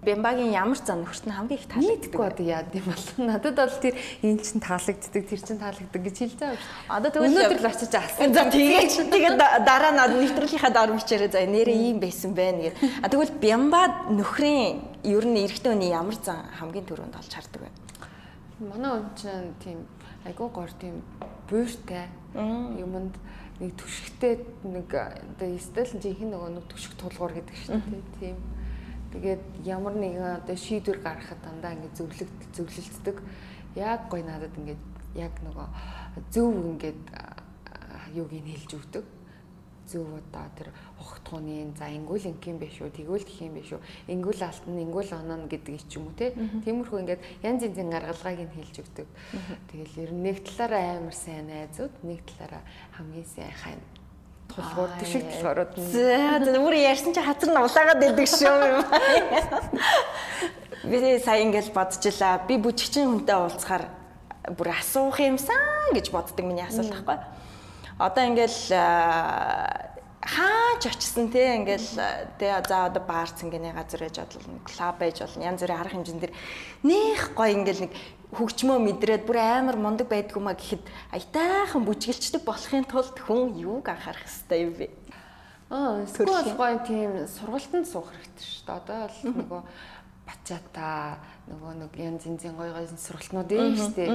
Бямбагийн ямар зан нөхөрт нь хамгийн их таалагддаг. Одоо яад юм бол надад бол тэр энэ чинь таалагддаг, тэр чинь таалагддаг гэж хэлж байгаа шиг. Одоо тэгвэл өнөөдөр л очиж асуусан. За тэгээд тэгээд дараа нь нэвтрүүлгийнхаа доор бичээрэй за нэрээ ийм байсан байна гэх. А тэгвэл Бямба нөхрийн ер нь эрэгтэй хүний ямар зан хамгийн түрүүнд олж хардаг вэ? Манай хүн чинь тийм айгуу гор тийм буйртай юмд нэг түшигтэй нэг одоо стил жинхэнэ нөгөө нэг түшиг тулгуур гэдэг шүү дээ тийм. Тэгээд ямар нэгэн одоо шийдвэр гаргахад дандаа ингээд зөвлөлт зөвлөлддөг. Яг гой надад ингээд яг нөгөө зөв ингээд юуг нь хэлж өгдөг зөв одоо тэр ухтгууны за ингүүл ингийн биш үү тэгвэл гэх юм биш үү ингүүл алтан ингүүл оноо гэдэг ч юм уу те? Тиймэрхүү ингээд янз янзын гаргалгааг нь хэлж өгдөг. Тэгэл ер нь нэг талаараа амар сайн найзууд нэг талаараа хамгийн сайн хань. Тулгуур тишиг толгорууд нь за бүр ярьсан чи хатар нь улаагаад идэг шүү юм би сая ингээд бодчихлаа. Би бүжигчин хүнтэй уулзахаар бүр асуух юмсан гэж боддог миний асуулт байхгүй одоо ингээл хаач очсон те ингээл те за одоо баар цэнгэний газар ээж бодлоо клуб ээж болно янз бүрийн арга хэмжээнд дэр нэх гоё ингээл нэг хөгжмөө мэдрээд бүр амар мундаг байдгүй маа гэхэд аятайхан бүжгэлчдэг болохын тулд хүн юуг анхаарах хэвээр юм бэ? Аа, эсвэл гоё тийм сургалтанд суух хэрэгтэй шүү дээ. Одоо бол нөгөө бачаата нөгөө нэг янз янзын гоё гоё сургалтнууд юм шүү дээ.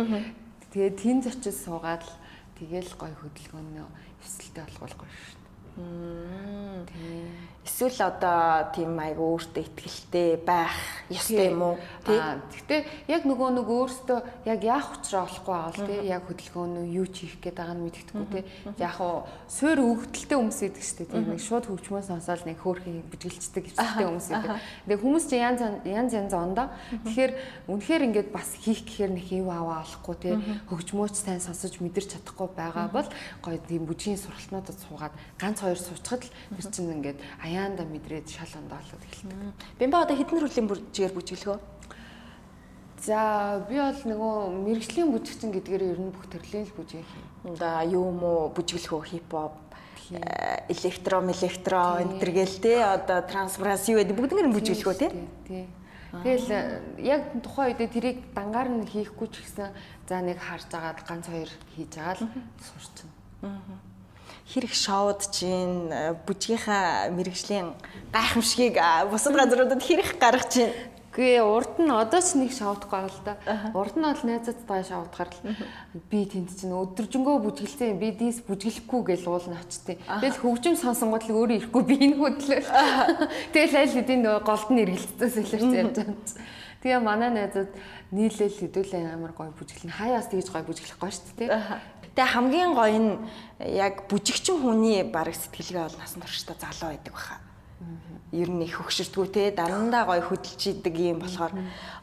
Тэгээд тэнд очиж суугаад л Тэгэл гой хөдөлгөөнөө эсэлтэй болгохгүй шүү дээ. Эсвэл одоо тийм айгу өөртөө ихтэй байх ёстой юм уу? Аа гэхдээ яг нөгөө нэг өөртөө яг яах учраа болохгүй байгаа л тий. Яг хөдөлгөөнөө юу хийх гээд байгаа нь мэддэхгүй тий. Яг уу суур өгдөлтэй хүмүүс идэг дээ тий. Нэг шууд хөгжмөөс сонсоод нэг хөөрхий бүжгэлцдэг хэвчтэй хүмүүс идэг. Тэгээ хүмүүс чи янз янз янз ондоо. Тэгэхээр үнэхээр ингээд бас хийх гэхээр нэг юу аваа олохгүй тий. Хөгжмөөч сайн сонсож мэдэрч чадахгүй байгаа бол гоё тийм бүжгийн сургалтнуудад суугаад ганц хоёр суучхад л тэр чинь ингээд аяанда мэдрээд шал ондоолоод эхэлдэг. Бимба одоо хэдэн төрлийн бүжгээр бүжиглэхөө? За би бол нөгөө мэрэгжлийн бүжигчин гэдгээр ер нь бүх төрлийн л бүжиг хий. За юу мó бүжиглэхөө хипхоп электро электро энэ төр гээл те одоо трансферанс юу гэдэг бүгд нэг бүжиглэхөө те. Тий. Тэгэл яг тухайн үедээ тэрийг дангаар нь хийхгүй ч гэсэн за нэг харж агаад ганц хоёр хийж агаал сурчин. Аа хэрэг шоуд чинь э, бүжгийнхаа мэрэгжлийн гайхамшгийг бусад газруудад хэрэг гаргаж чинь Гүй урд нь одоо ч нэг шавдахгүй л да. Урд нь бол найзуудтай шавдахаар л би тэнд чинь өдөржингөө бүжгэлцээ би дийс бүжгэлэхгүй гэж уулна очтیں۔ Тэгэл хөгжим сонсонгууд л өөрөө ирэхгүй би энэ хөдлөө. Тэгэл аль хэдийн нөгөө голд нь эргэлцээс илэрч явж байгаа. Тэгээ манай найзууд нийлээл хэдүүлээ амар гоё бүжгэлнэ. Хаяас тэгж гоё бүжгэлэхгүй шүү дээ. Тэгээ хамгийн гоё нь яг бүжигчин хүний бараг сэтгэлгээ бол насан туршдаа залуу байдаг баха. Ер нь их хөгшөрдгүү те дарандаа гоё хөдөлж идэг юм болохоор.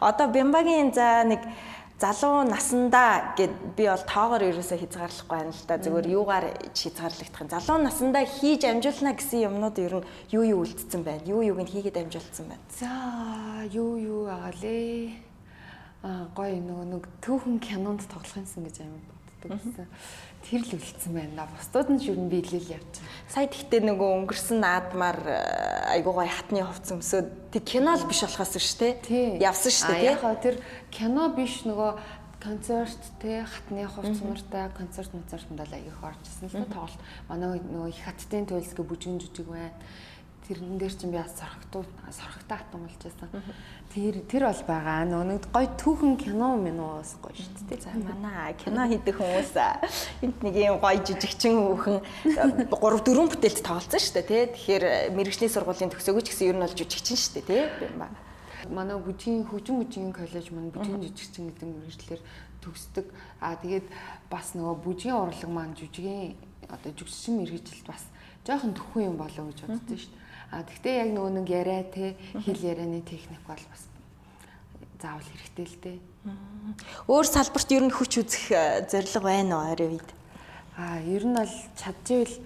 Одоо бямбагийн за нэг залуу насандаа гэд би бол тоогоор ерөөсөө хязгаарлахгүй байна л да зүгээр юугаар хязгаарлагдах юм. Залуу насандаа хийж амжуулна гэсэн юмнууд ер нь юу юу үлдсэн байна? Юу юуг нь хийгээд амжуулсан байна? За юу юу агалээ а гоё нөгөө нэг түүхэн кинонд тоглох юмсан гэж амин боддог гэсэн. Тэр л үлдсэн байна. Бусдууд нь шүрэн биелэл явж байгаа. Сая тэгтээ нөгөө өнгөрсөн наадмаар э, айгуу гоё хатны хувц өмсөд тэг кино л биш болохоос шүү дээ. Явсан шүү дээ. Яг тэр кино биш нөгөө концерт те хатны хувц мөртэй концерт концертанд л аягих оржсэн л тоглолт. Манай нөгөө их хаттын туйлсгээ бүжгэн жүжиг байна тэрэн дээр чинь би бас сорхогтуу сорхогтой хатан болж байсан. Тэр тэр бол байгаа. Нэг гой түүхэн кино минуус гоё шүү дээ. За манай кино хийдэг хүмүүс энд нэг юм гоё жижигчин хүүхэн 3 4 бүтээлд тоглолцсон шүү дээ тий. Тэгэхээр мэрэгжлийн сургуулийн төгсөөгүй ч гэсэн ер нь бол жижигчин шүү дээ тий. Би ба. Манай бүжгийн хөгжин бүжгийн коллеж маань бүжгийн жижигчин гэдэг мэрэгчлэр төгсдөг. Аа тэгээд бас нөгөө бүжгийн урлаг маань жүжигийн одоо жүжигчин мэрэгжилд бас жоохон төхөн юм болов гэж боддоо шүү дээ. А тэгтээ яг нөгөө нэг яриа те хэл ярианы техник бол бас заавал хэрэгтэй л дээ. Өөр салбарт ер нь хүч үзэх э, зорилго байна уу арай үед? А ер нь бол чадчихвэл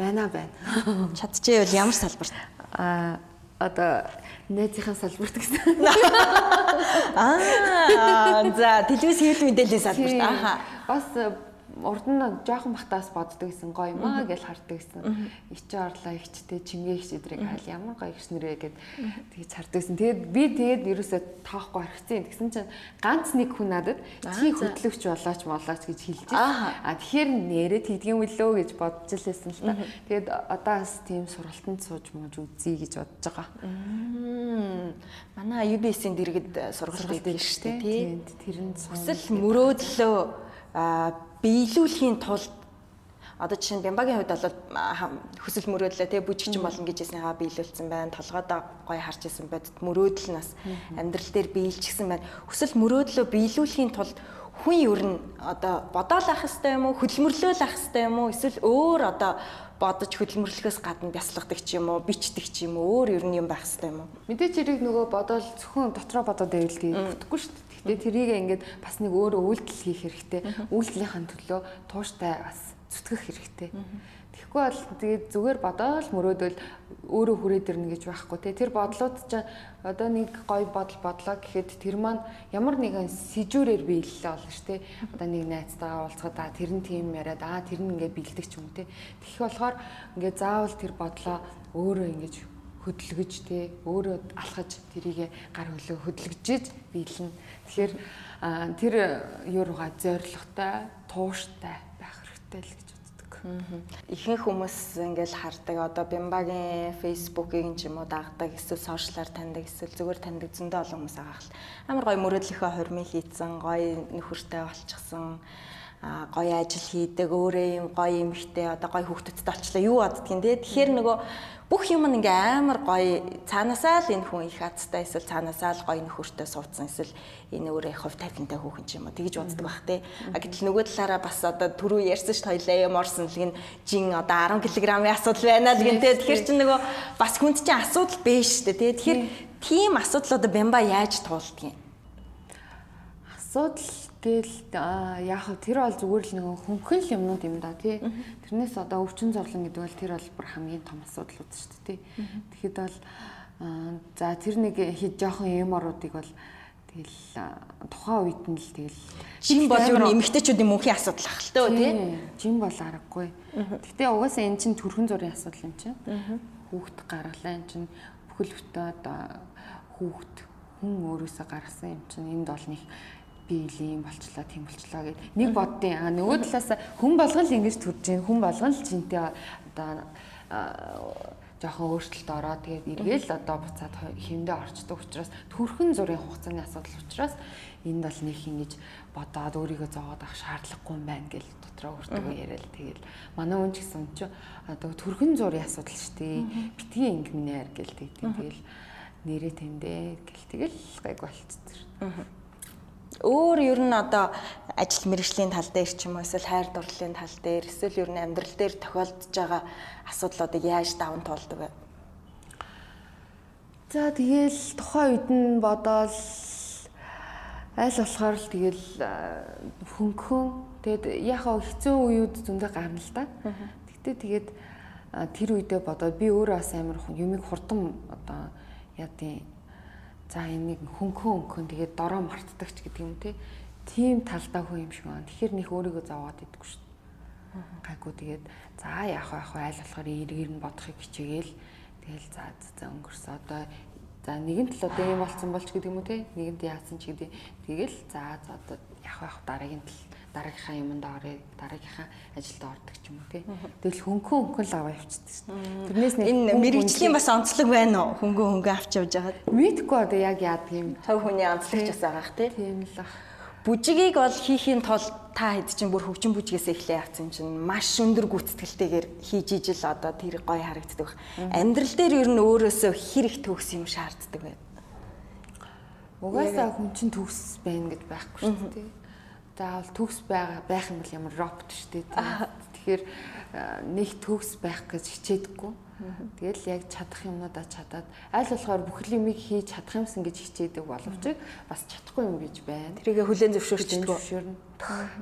байна байна. Чадчихвэл ямар салбарт? А одоо найзынхаа салбарт гэсэн. Аа за телевиз хэл мэдээллийн салбарт. Аха. Бас урд нь жоохон бахтаас боддог гэсэн гоё юм аа гэж хардаг гэсэн. Ичээ орлоо ихчтэй чимгээ их өдрийг хаал ямар гоё ихс нэрээ гэд тэгж хардаг гэсэн. Тэгээд би тэгээд ерөөсөө тоохгүй орхицсан. Тэгсэн чинь ганц нэг хүн надад чи хөтлөгч болооч молооч гэж хэлж. А тэгэхээр нэрээ тэгдгийм үлөө гэж бодож л байсан л та. Тэгээд одоо бас тийм сургалтанд сууж мууж үзье гэж бодож байгаа. Манай UBS-ийн дэргэд сургалт хийдэг шүү дээ тий. Тэр нь хүсэл мөрөөдлөө биелүүлэхийн тулд Одоо жишээ нь Бямбагийн хувьд бол хөсөл мөрөөдлөө тий бүжигчин болно гэж яснийгаа биелүүлсэн байна. Толгойдоо гоё харж исэн байд мөрөөдөл нас амьдрал дээр биелчихсэн байна. Хөсөл мөрөөдлөө биелүүлэхийн тулд хүн ер нь одоо бодоол ах хэвээр юм уу? Хөдөлмөрлөөл ах хэвээр юм уу? Эсвэл өөр одоо бодож хөдөлмөрлөхөөс гадна бясалгадаг ч юм уу? Бичдэг ч юм уу? Өөр ер нь юм байх хэвээр юм уу? Мэдээч хэрэг нөгөө бодоол зөвхөн дотроо бодоод байвал бүтэхгүй шүү дээ Гэтэ тэрийг ингээд бас нэг өөр үйлдэл хийх хэрэгтэй. Үйлдэлийнхаа төлөө тууштай бас зүтгэх хэрэгтэй. Тэгэхгүй бол тэгээд зүгээр бодоол мөрөөдөл өөрөө хүрээд ирнэ гэж байхгүй те. Тэр бодлууд чинь одоо нэг гой бодол бодлоо гэхэд тэр маань ямар нэгэн сэжүүрээр биелэлээ болно ш те. Одоо нэг найзтайгаа уулзахад аа тэр нь тийм яриад аа тэр нь ингээд бэлдэх ч юм те. Тэгэх болохоор ингээд заавал тэр бодлоо өөрөө ингэж хөдөлгөж те өөрөө алхаж тэрийг гар хөлөө хөдөлгөжж биелнэ. Тэгэхээр тэр юу руугаа зоригтой, тууштай байх хэрэгтэй л гэж үздэг. Ихэнх хүмүүс ингээл хардаг одоо Бямбагийн Facebook-ийг ч юм уу дагдаг, эсвэл сошиалар таньдаг, эсвэл зүгээр таньдаг зөндөө олон хүмүүс байгаа хэл. Амар гоё мөрөдлөхөө хормын хийцэн, гоё нөхөртэй болчихсон гоё ажил хийдэг, өөрөө юм гоё эмхтэй одоо гоё хүүхдүүдтэй олчлаа юу боддгийг те. Тэгэхээр нөгөө бүх юм ингээ амар гоё цаанаасаа л энэ хүн их азтай эсвэл цаанаасаа л гоё нөхөртэй суудсан эсвэл энэ өөрөө их хувь тавилантай хүүхэн ч юм уу тэгж боддог бах те. А гэтэл нөгөө талаараа бас одоо түрүү ярьсан ш хоёлаа юм орсон л гин жин одоо 10 кг-ийн асуудал байна л гин те. Тэгэхээр чи нөгөө бас хүнд чинь асуудал биш штэ те. Тэгэхээр тийм асуудал одоо бямба яаж туулдаг юм? Асуудал Тэгэл яг тэр бол зүгээр л нэг хөнгөн л юмнууд юм да тий. Тэрнээс одоо өвчин зовлон гэдэг бол тэр бол бүр хамгийн том асуудал үүд шүү дээ тий. Тэгэхэд бол за тэр нэг хэд жоохон юм оруудыг бол тэгэл тухайн үед нь л тэгэл жим бол юу нэмэгтэйчүүдийн мөнхийн асуудал ах л төө тий. Жим бол аргагүй. Гэтэ угаасаа эн чинь төрхөн зургийн асуудал юм чинь. Хүүхд гаргалаа эн чинь бүхэл бүтэн одоо хүүхд хүн өөрөөсөө гаргасан юм чинь энд бол нэг би илийн болчлоо тийм болчлоо гэд нэг боддیں۔ А нөгөө талаас хүн болгон л ингэж төрж гин хүн болгон л жинтэй одоо жоохон өөрчлөлт ороод тэгээд эргээл одоо буцаад хэмдэ орчдөг учраас төрхөн зургийн хугацааны асуудал учраас энд бол нэг ингэж бодоод өөрийгөө зовоод авах шаардлагагүй юм байна гэж дотроо өөртөө яриад тэгэл. Манай хүн ч гэсэн ч одоо төрхөн зургийн асуудал шүү дээ. Битгий ингэмнээр гэл тэгдэг тэгэл. Нэрээ тэндээ гэл тэгэл гайг болчихсон өөр ер нь одоо ажил мэргэжлийн тал дээр ч юм уу эсвэл хайр дурлалын тал дээр эсвэл ер нь амьдрал дээр тохиолдож байгаа асуудлуудыг яаж даван туулдаг вэ? За тэгэл тухайн үед нь бодоол аль болохоор л тэгэл хөнгөн тэгэд яхаа хэцүү үеуд зөндөө гарна л да. Гэтэ тэгээд тэр үедээ бодоод би өөрөө бас амар юмыг хурдан одоо яа тийм За энийг хөнгөн хөнгөн тэгээд дороо мартдаг ч гэдэг юм те. Тийм талдаа хөө юм шиг байна. Тэгэхээр нэх өөрийгөө зовоод идэггүй шүү дээ. Гайгүй тэгээд за яах вэ яах вэ айл болохоор эргээр нь бодохыг хичээгээл тэгэл за за өнгөрсөн. Одоо за нэгэн тал одоо юм болцсон болч гэдэг юм уу те. Нэгэнд яатсан ч гэдэг. Тэгэл за за одоо яах вэ яах дараагийн тал дараагийнхаа юмд орё дараагийнхаа ажилд ордог ч юм уу тий. Тэгэл хөнгөн хөнгөн л аваа явчихдаг шүү. Тэрнээс нэг энэ мэрэгжлийн бас онцлог байна уу? Хөнгөн хөнгөн авч явж байгаад. Мэдгүй одоо яг яадаг юм. Төв хүний онцлогч бас байгаа х тий. Тийм л ах. Бүжигийг бол хийхийн тулд та хэд чинь бүр хөгжин бүжгээс эхлэе явцсан чинь маш өндөр гүйцэтгэлтэйгээр хийж ижил одоо тэр гоё харагддаг. Амьдрал дээр ер нь өөрөөсөө хэр их төгс юм шаарддаг вэ? Угаасаа хүн чинь төгс байна гэж байхгүй шүү дээ заавал төгс байх юм бол ямар робот шүү дээ. Тэгэхээр нэг төгс байх гэж хичээдэггүй. Тэгэл яг чадах юмнуудаа чадаад аль болохоор бүхэл юмыг хийж чадах юмсан гэж хичээдэг боловч бас чадахгүй юм гэж байна. Тэрийгэ хүлэн зөвшөөрчдөг.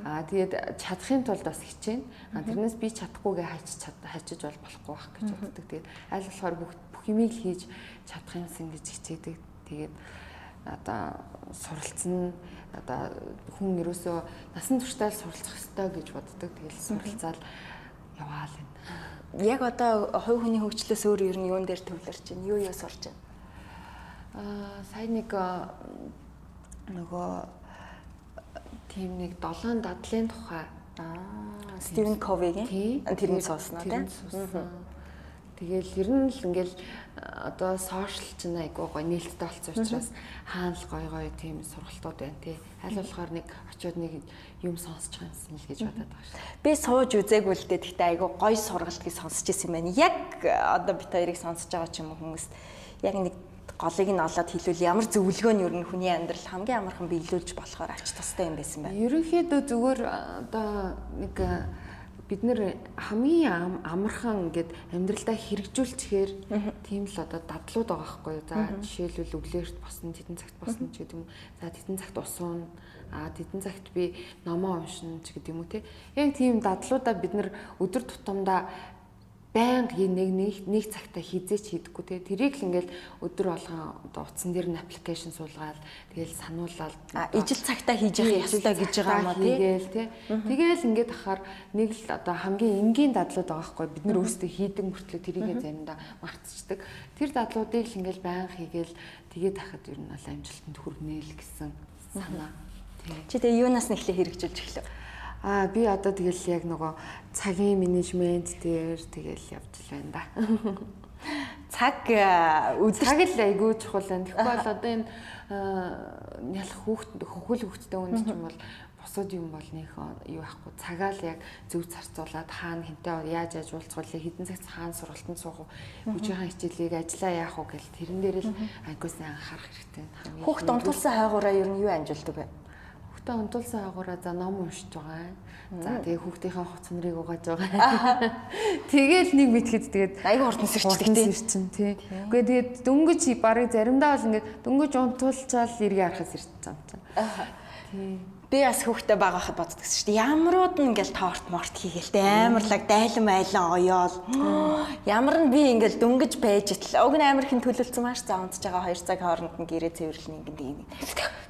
Аа тэгээд чадахын тулд бас хичээнэ. Тэрнээс би чадахгүйгээ хайч хайчиж бол болохгүй байх гэж боддог. Тэгээд аль болохоор бүх бүх юмыг хийж чадах юмсан гэж хичээдэг. Тэгээд одоо суралцсан одоо хүн ерөөсөө насан туршдаа суралцах ёстой гэж боддог. Тэгэл суралцаад яваал энэ. Яг одоо хувь хүний хөгжлөөс өөр ер нь юун дээр төвлөрч байна? Юу юу сурч байна? Аа сайн нэг нөгөө тийм нэг долоон дадлын тухай аа Стивен Ковигийн тэрний сууснаа тийм. Тэгэл ер нь л ингээл одоо сошиал ч айгуу гоё нээлттэй болсон учраас хаана л гоё гоё тийм сургалтууд байна тий. Аль болохоор нэг очиод нэг юм сонсож юм л гэж бодоод байгаа шүү. Би сууж үзээгүй л дээ. Гэхдээ айгуу гоё сургалт гэж сонсч ирсэн юм байна. Яг одоо бит хоёрыг сонсож байгаа ч юм уу хүмүүс яг нэг голыг нь олоод хэлвэл ямар зөвлөгөө нь ер нь хүний амьдрал хамгийн амархан биелүүлж болохоор ач тустай юм байсан байна. Ерөнхийдөө зүгээр одоо нэг бид нэр хамгийн амархан ингээд амьдралдаа хэрэгжүүлчихээр тийм л одоо дадлууд байгаа юу. За жишээлбэл өглөөрт босно, тедэн цагт босно ч гэдэг юм. За тедэн цагт усуун, а тедэн цагт би номоо уншина ч гэдэг юм уу те. Яг тийм дадлуудаа бид нэр өдөр тутамдаа байнга нэг нэг нэг цагта хизээч хийдэггүй. Те тэрийг л ингээл өдөр болгон утсан дээр нь аппликейшн суулгаад тэгэл сануулаад ижил цагта хийж явах ёстой гэж байгаа юм аа тэгэл те тэгэл ингээд ахаар нэг л одоо хамгийн энгийн дадлууд байгаа хгүй. Бид нар өөрсдөө хийдэг мөртлөө тэрийгээ заримдаа мартчихдаг. Тэр дадлуудыг л ингээл байнга хийгээл тэгээд хахад ер нь бол амжилтанд хүргэнэ л гэсэн санаа. Чи тэгээ юунаас нэхлээ хэрэгжүүлж эхлэв Аа би одоо тэгэл яг нөгөө цагийн менежмент дээр тэгэл явж л байна да. Цаг өдөр цаг л айгүй чухал байна. Тэгэхгүй бол одоо энэ ялах хүүхд хөхөл хүүхдтэй үнд ч юм бол бусад юм бол нөх юу байхгүй цагаа л яг зөв зарцуулаад хаана хинтээ яаж яаж уулзгуулээ хідэн цагт хаана сургалтанд суух уу бүжгийн хичээлийг ажиллаа яах уу гэл тэрэн дээр л айгуусан анхаарах хэрэгтэй. Хүүхд унтуулсан хайгуураа ер нь юу амжилтдаг вэ? Хүүхдээ онтуулсан агаараа за ном уншиж байгаа. За тэгээ хүүхдийнхээ хувц нарыг угааж байгаа. Тэгээл нэг мэтгэд тэгээд аяга хурдан сэрчдэг тийм тий. Үгүй тэгээд дөнгөж барыг заримдаа бол ингээд дөнгөж унтуулчаал эргээ харахад сэрч байгаа юм чинь. Тий. Би бас хүүхдээ байгаа хад боддогс шүү дээ. Ямрууд нь ингээл торт морт хийгээл амарлаг дайлан майлан оёол. Ямар нь би ингээл дөнгөж байж итл. Уг нь амар хин төлөвлөсөн маш за унтж байгаа 2 цаг хооронд нь гэрээ цэвэрлэн ингээд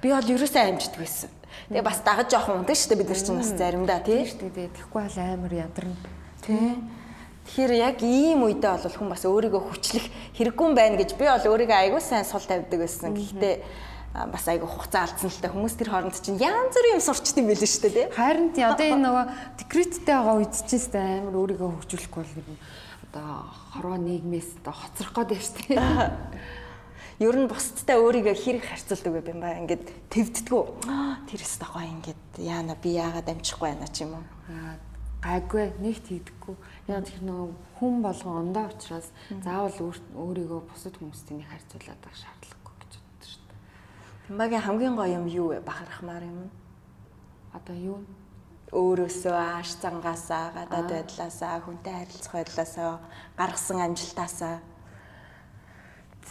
би бол ерөөсөө амждаг байсан. Тэгээ бас дагаж жоохон ундаг шүү дээ бид нар чинь бас заримдаа тий. Тэгээ тэгэхгүй бол амар ядарна. Тий. Тэгэхээр яг ийм үедээ бол хүн бас өөрийгөө хүчлэх хэрэггүй байна гэж би бол өөрийгөө айгүй сайн сул тавьдаг байсан. Гэхдээ бас айгүй хугацаа алдсан л та. Хүмүүс тэр хооронд чинь янз бүрийн юм сурчт юм байл шүү дээ тий. Харин тий одоо энэ нөгөө декреттэй байгаа үед ч гэсэн амар өөрийгөө хөгжүүлэхгүй бол гэр одоо хорвоо нийгмээс одоо хоцрох гээд байна шүү дээ. ер нь бусдтай өөрийгөө хэрэг харьцуулдаг юм ба ингээд твддгүү тэр өстө гоё ингээд яана би яагаад амжихгүй байна ч юм уу? Гайгүй нэг тийдэггүй яг тэр нөгөө хүн болгон ондоо учраас заавал өөрийгөө бусад хүмүүстэй нэг харьцуулаад байх шаардлагагүй гэж боддог шүү дээ. Тэмбагийн хамгийн гоё юм юу вэ? Бахархмаар юм. Одоо юу? өөрөөсөө ааш зангаасаа гадаад байдлаасаа хүнтэй харилцах байдлаасаа гаргасан амжилтаасаа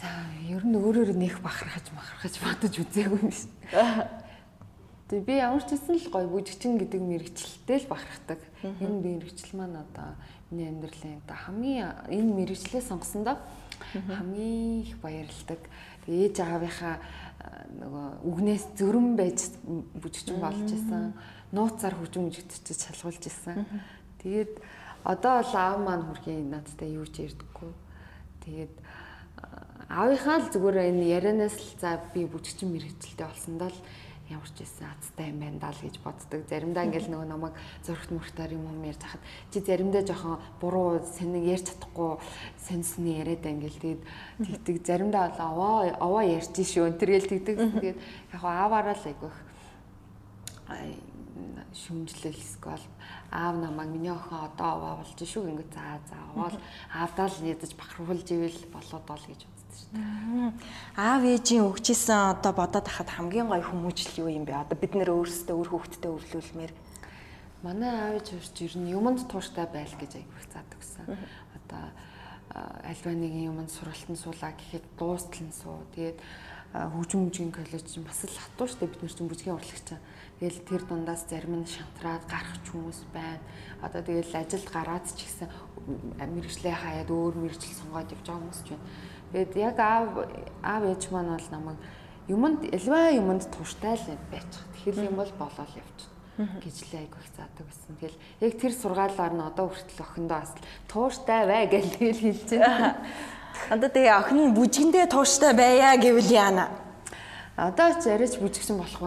За ер нь өөрөөр нэх бахархаж махархаж бодож үзээгүй юм биш. Тэгээ би ямар ч хэсэн л гоё бүжигчин гэдэг мэрэгчлэлтэй л бахархдаг. Энэ мэрэгчл маань одоо миний амьдралын одоо хамгийн энэ мэрэгчлээ сонгосондоо хамгийн их баярлдаг. Тэгээ ээж аавынхаа нөгөө үгнээс зөрөн байж бүжигчин болж исэн. Нууцаар хөгжим мужигдчих шалгуулж исэн. Тэгээд одоо бол аав маань хүрхийн надтай юу ч ярьдаггүй. Тэгээд аавынхаа л зүгээр энэ ярианаас л за би бүжигчин мэрэгчлээ болсондоо л ямар ч байсан азтай юм байна даа л гэж боддог. Заримдаа ингээл нөгөө намайг зөрөгт мөртаар юм юм ярьж хахад чи заримдаа жоохон буруу сэнэг ярьж чадахгүй сэнсний яриад ингээл тэгээд тэгдэг. Заримдаа бол аваа аваа ярьж шүү. Тэргээл тэгдэг. Тэгээд яг ааваараа л айгүйх шүмжлэл эсвэл аав намайг миний охин одоо аваа болж шүү ингээд за за аваад аавдаа л ядаж бахархуулж ивэл болоод ол гэж. Аав ээжийн өгчээсэн одоо бодоод хахад хамгийн гоё хүмүүжил юу юм бэ? Одоо бид нэр өөрсдөө өөр хүүхдэд өвлүүлмээр манай аав ээж хурж ер нь юмд тууштай байл гэж аявих заадаг гэсэн. Одоо альва нэгэн юмд сургалтын суулаа гэхэд дуустал нь суу. Тэгээд хөгжим бүжгийн коллеж чинь бас л хатуу штэ бид нар чинь бүжгийн урлагч. Тэгэл тэр дундаас зарим нь шантраад гарах хүмүүс байна. Одоо тэгэл ажилд гараад ч гэсэн мэрэгчлээ хаяад өөр мэрэгжил сонгоод явж байгаа хүмүүс ч байна. Тэгээд яг аав аав ээж маань бол намайг юмд элва юмд тууштай л байж. Тэгэхээр юм бол болоод явчихна гэж л айгу их заадаг байсан. Тэгэл яг тэр сургаалаар нь одоо хүртэл охиндоо бас тууштай бай гэж тэгэл хэлж байна. Одоо тэгээ охины бүжгэндээ тууштай байя гэвэл яана. Одоо ч арайч бүжигчин болох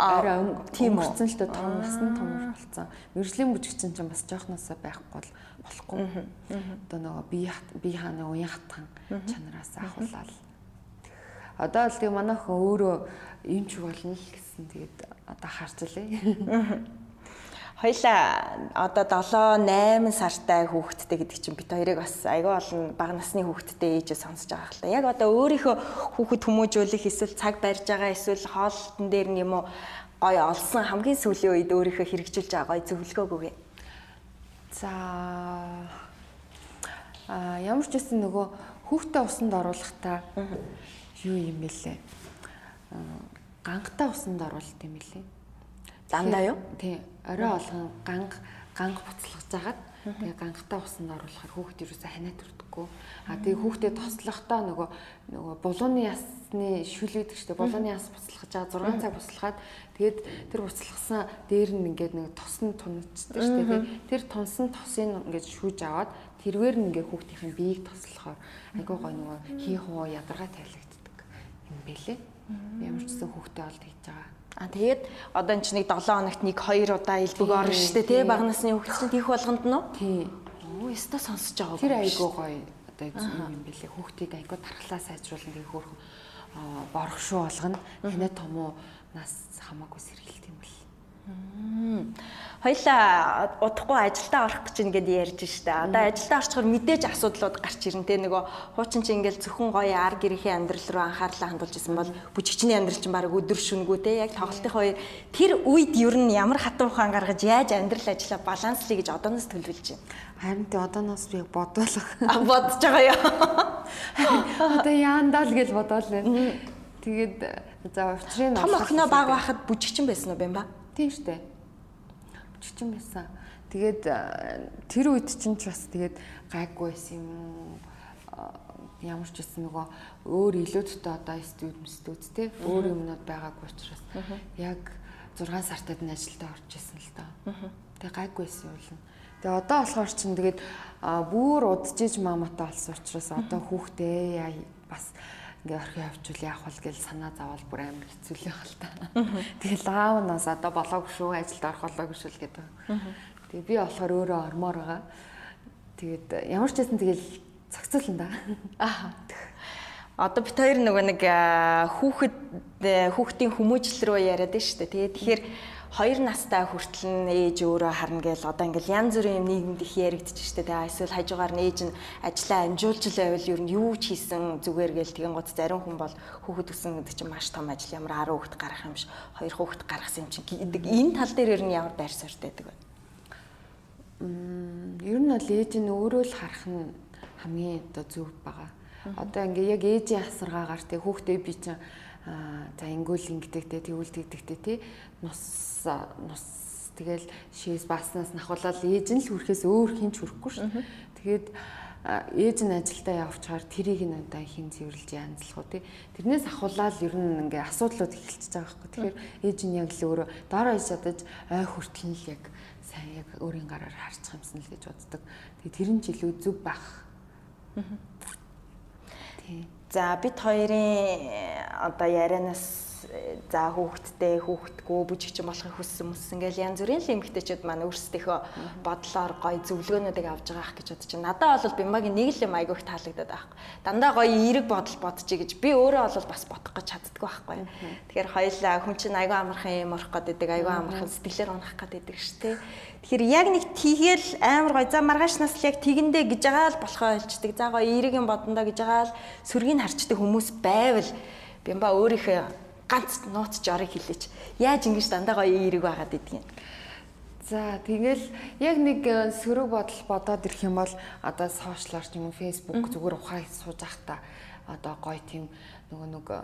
арай тийм болсон л доо том болсон том болсон. Мэржлийн бүжигчин ч бас жоохносоо байхгүй бол болохгүй. Одоо нөгөө бие бие хааны уян хатхан чанараас ахуулаад. Одоо л тийм манайхан өөрөө юмч болно л гэсэн тэгээд одоо харж илээ. Хоёлаа одоо 7 8 сартай хүүхэдтэй гэдэг чинь бит хоёрыг бас айгүй олон бага насны хүүхэдтэй ээжээ сонсож байгаа хэл та. Яг одоо өөрийнхөө хүүхэд хүмүүжүүлэх эсвэл цаг барьж байгаа эсвэл хоолтон дээр нь юм уу гой олсон хамгийн сүүлийн үед өөрийнхөө хэрэгжүүлж байгаа гой зөвлөгөөгөө. За а ямар ч гэсэн нөгөө хүүхдээ усанд оруулахдаа юу юм бэлээ? Гангатаа усанд оруулт юм бэлээ. Дандаа юу? Тий. Орой болгон ганг ганг буцалгаж агаад тэгээ гангатаа усанд оруулахаар хүүхэд юусаа ханаа төрдөггүй. А тэгээ хүүхдэд тослохдоо нөгөө нөгөө булууны ясны шүлэгдэг штэ булууны яс буцалгаж байгаа 6 цаг буцалгаад тэгээд тэр буцалгасан дээр нь ингээд нэг тосн тунцдаг штэ тэр тунсан тосыг ингээд шүүж аваад тэрвэр нь ингээд хүүхдийн биеийг тослохоор айгуу гой нөгөө хий хуу ядаргаа тайлагддаг юм бэлээ. Ямар ч гэсэн хүүхдээ олд хийж байгаа. А тэгээд одоо энэ ч нэг 7 хоногт нэг 2 удаа элбэг орно штэ тий баг насны хүүхэд чинь тийх болгонд нь уу? Тий. Оо өстө сонсож байгаа. Тэр айгуу гоё одоо юм бэлээ. Хүүхдийг айгуу тархлаа сайжруулна гэх хөөх борох шүү болгоно. Хинэ том уу нас хамаагүй сэргийлт юм бэл. Хоёлаа удахгүй ажилдаа орох гэж ингээд ярьж штэ. Одоо ажилдаа орчихоор мэдээж асуудлууд гарч ирнэ те нөгөө хуучин чи ингээд зөвхөн гоё ар гэрхийн амьдрал руу анхаарлаа хандуулж исэн бол бүжигчний амьдрал чинь баг өдөр шүнгүү те яг тоглолтын хоёр тэр үед ер нь ямар хатан ухаан гаргаж яаж амьдрал ажиллаа баланслие гэж одооноос төлөвлөж байна. Харин тэ одооноос би бодоолох. Бодож байгаа ёо. Одоо яандаа л гэж бодоол байна. Тэгээд за учрын том охиноо баг байхад бүжигчин байсан уу бэ ба? Тийм штэ жичин байсан. Тэгээд тэр үед чинь ч бас тэгээд гайгүй байсан юм. Ямар ч гэсэн нөгөө өөр илүүдтэй одоо студ студ те өөр юмнууд байгаагүй учраас яг 6 сартад нь ажилдаа орж исэн л доо. Тэгээ гайгүй байсан юм. Тэгээ одоо болохоор чинь тэгээд бүр удажиж маматай болсон учраас одоо хүүхдээ бас ингээ орхи явчвал яах вэ гэж санаа зовоод бүр амар хэцүүлээ хэл та. Тэгэл аав нас одоо болоогүй шүү ажилд орох болоогүй шүү л гэдэг. Тэгээ би болохоор өөрөө ормоор байгаа. Тэгээд ямар ч байсан тэгэл цогцолн да. Аа. Одоо бит хоёр нөгөө нэг хүүхэд хүүхдийн хүмүүжил рүү яриад байна шүү дээ. Тэгээд тэгэхээр хоёр настай хүртэл нь ээж өөрөө харна гэл одоо ингээл янз бүрийн юм нийгэмд их яригдчих штэ тэгээ эсвэл хажуугаар нь ээж нь ажиллаа амжуулж байвал ер нь юу ч хийсэн зүгээр гэл тэгэн гоц зарим хүн бол хүүхэд өсөн гэдэг чинь маш том ажил ямар 10 хүүхэд гарах юм ш хоёр хүүхэд гаргасан юм чинь гэдэг энэ тал дээр ер нь ямар байр суурьтай байдаг вэ? Мм ер нь бол ээж нь өөрөө л харах нь хамгийн одоо зөв байгаа. Одоо ингээ яг ээжийн асаргаагаар тэг хүүхдээ би чинь за ингүүл ингэдэгтэй тэгвэл тэгдэгтэй тий нус нус тэгэл шээс бааснаас нахуулаад ээж нь л хүрхээс өөр хинч хүрхгүй шүү. Тэгээд ээж нь ажилдаа явчихаар тэрийг нь одоо хин цэвэрлж янзлах уу тий. Тэрнээс ахуулаад ер нь ингээ асуудлууд эхэлчихэж байгаа байхгүй. Тэгэхээр ээж нь яг л өөрөө доороо иж ядаж ой хүртэл нь л яг сайн яг өөрийн гараар харчих юмсан л гэж боддог. Тэгээд тэр нь ч илүү зөв байх. Тий. За бид хоёрын одоо ярианаас за хүүхдтэй хүүхдгүү бүжигчин болохыг хүссэн мөс ингээл янз бүрийн л эмгтээчүүд маань өөрсдийнхөө бодлоор гоё зөвлөгөөнүүдийг авч байгаа ах гэж бодож байна. Надад бол бимагийн нэг л юм айгүйх таалагдаад байхгүй. Дандаа гоё эерэг бодол бодчих гэж би өөрөө бол бас бодох гэж чаддгүй байхгүй. Тэгэхээр хоёлаа хүн чинь айгүй амархан юм орох гэдэг айгүй амархан сэтгэлээр унах гэдэг шүү дээ. Тэгэхээр яг нэг тийгээл амар гоё за маргааш нас л яг тэгэндээ гэж байгаа л болохоо хэлцдэг. За гоё эерэг юм бодондоо гэж байгаа л сүргийг харчдаг хүмүүс байвал бимба өөрийнхөө ганц нууц жорыг хэлээч. Яаж ингэж дандаа гоё эерэг байгаад идэгин. За тэгэл яг нэг э, сөрөг бодол бодоод ирэх юм бол одоо сошиалар ч юм уу Facebook зүгээр ухаа сууж ах та. Одоо гоё тийм нөгөө нэг э,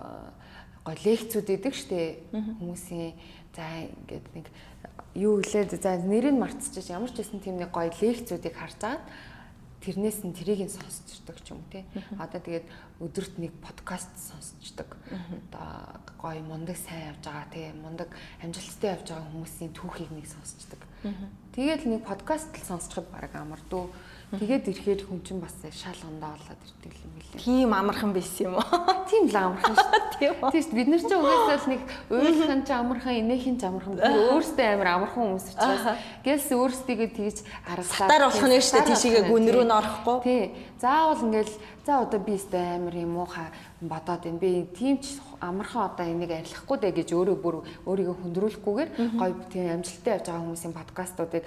гоё лекцүүд идэг штэ. Хүмүүсийн за ингээд нэг юу хэлээд за нэрийг мартчихж ямар ч гэсэн тийм нэг гоё лекцүүдийг харж байгаа тэрнээс нь тэрийг нь сонсчдаг ч юм те. Одоо тэгээд өдөрт нэг подкаст сонсчдаг. Одоо гоё мундаг сайн явж байгаа те мундаг амжилттай явж байгаа хүмүүсийн түүхийг нэг сонсчдаг. Тэгээд нэг подкаст л сонсчод баг амардуу. Тэгээд ирэхээр хүн чинь бас шалгандаа болоод ирдэг юм билээ. Тийм амархан байсан юм уу? Тийм л амархан шүү. Тийм. Тийш бид нар чинь угаасаа нэг уйлхан ч амархан, инээхин ч амархан. Өөрөөсөө амар амархан хүмүүс учраас гэлс өөрсдийгөө тэгж аргалаа. Сатар болох нь шүү дээ тийшээгээ гүн рүү н орохгүй. Тий. Заавал ингээл за одоо би өстэй амар юм уу бодоод байна. Би тийм ч амархан одоо энийг арилахгүй дээ гэж өөрөө бүр өөрийгөө хүндрүүлэхгүйгээр гоё тийм амжилттай явж байгаа хүмүүсийн подкастуудыг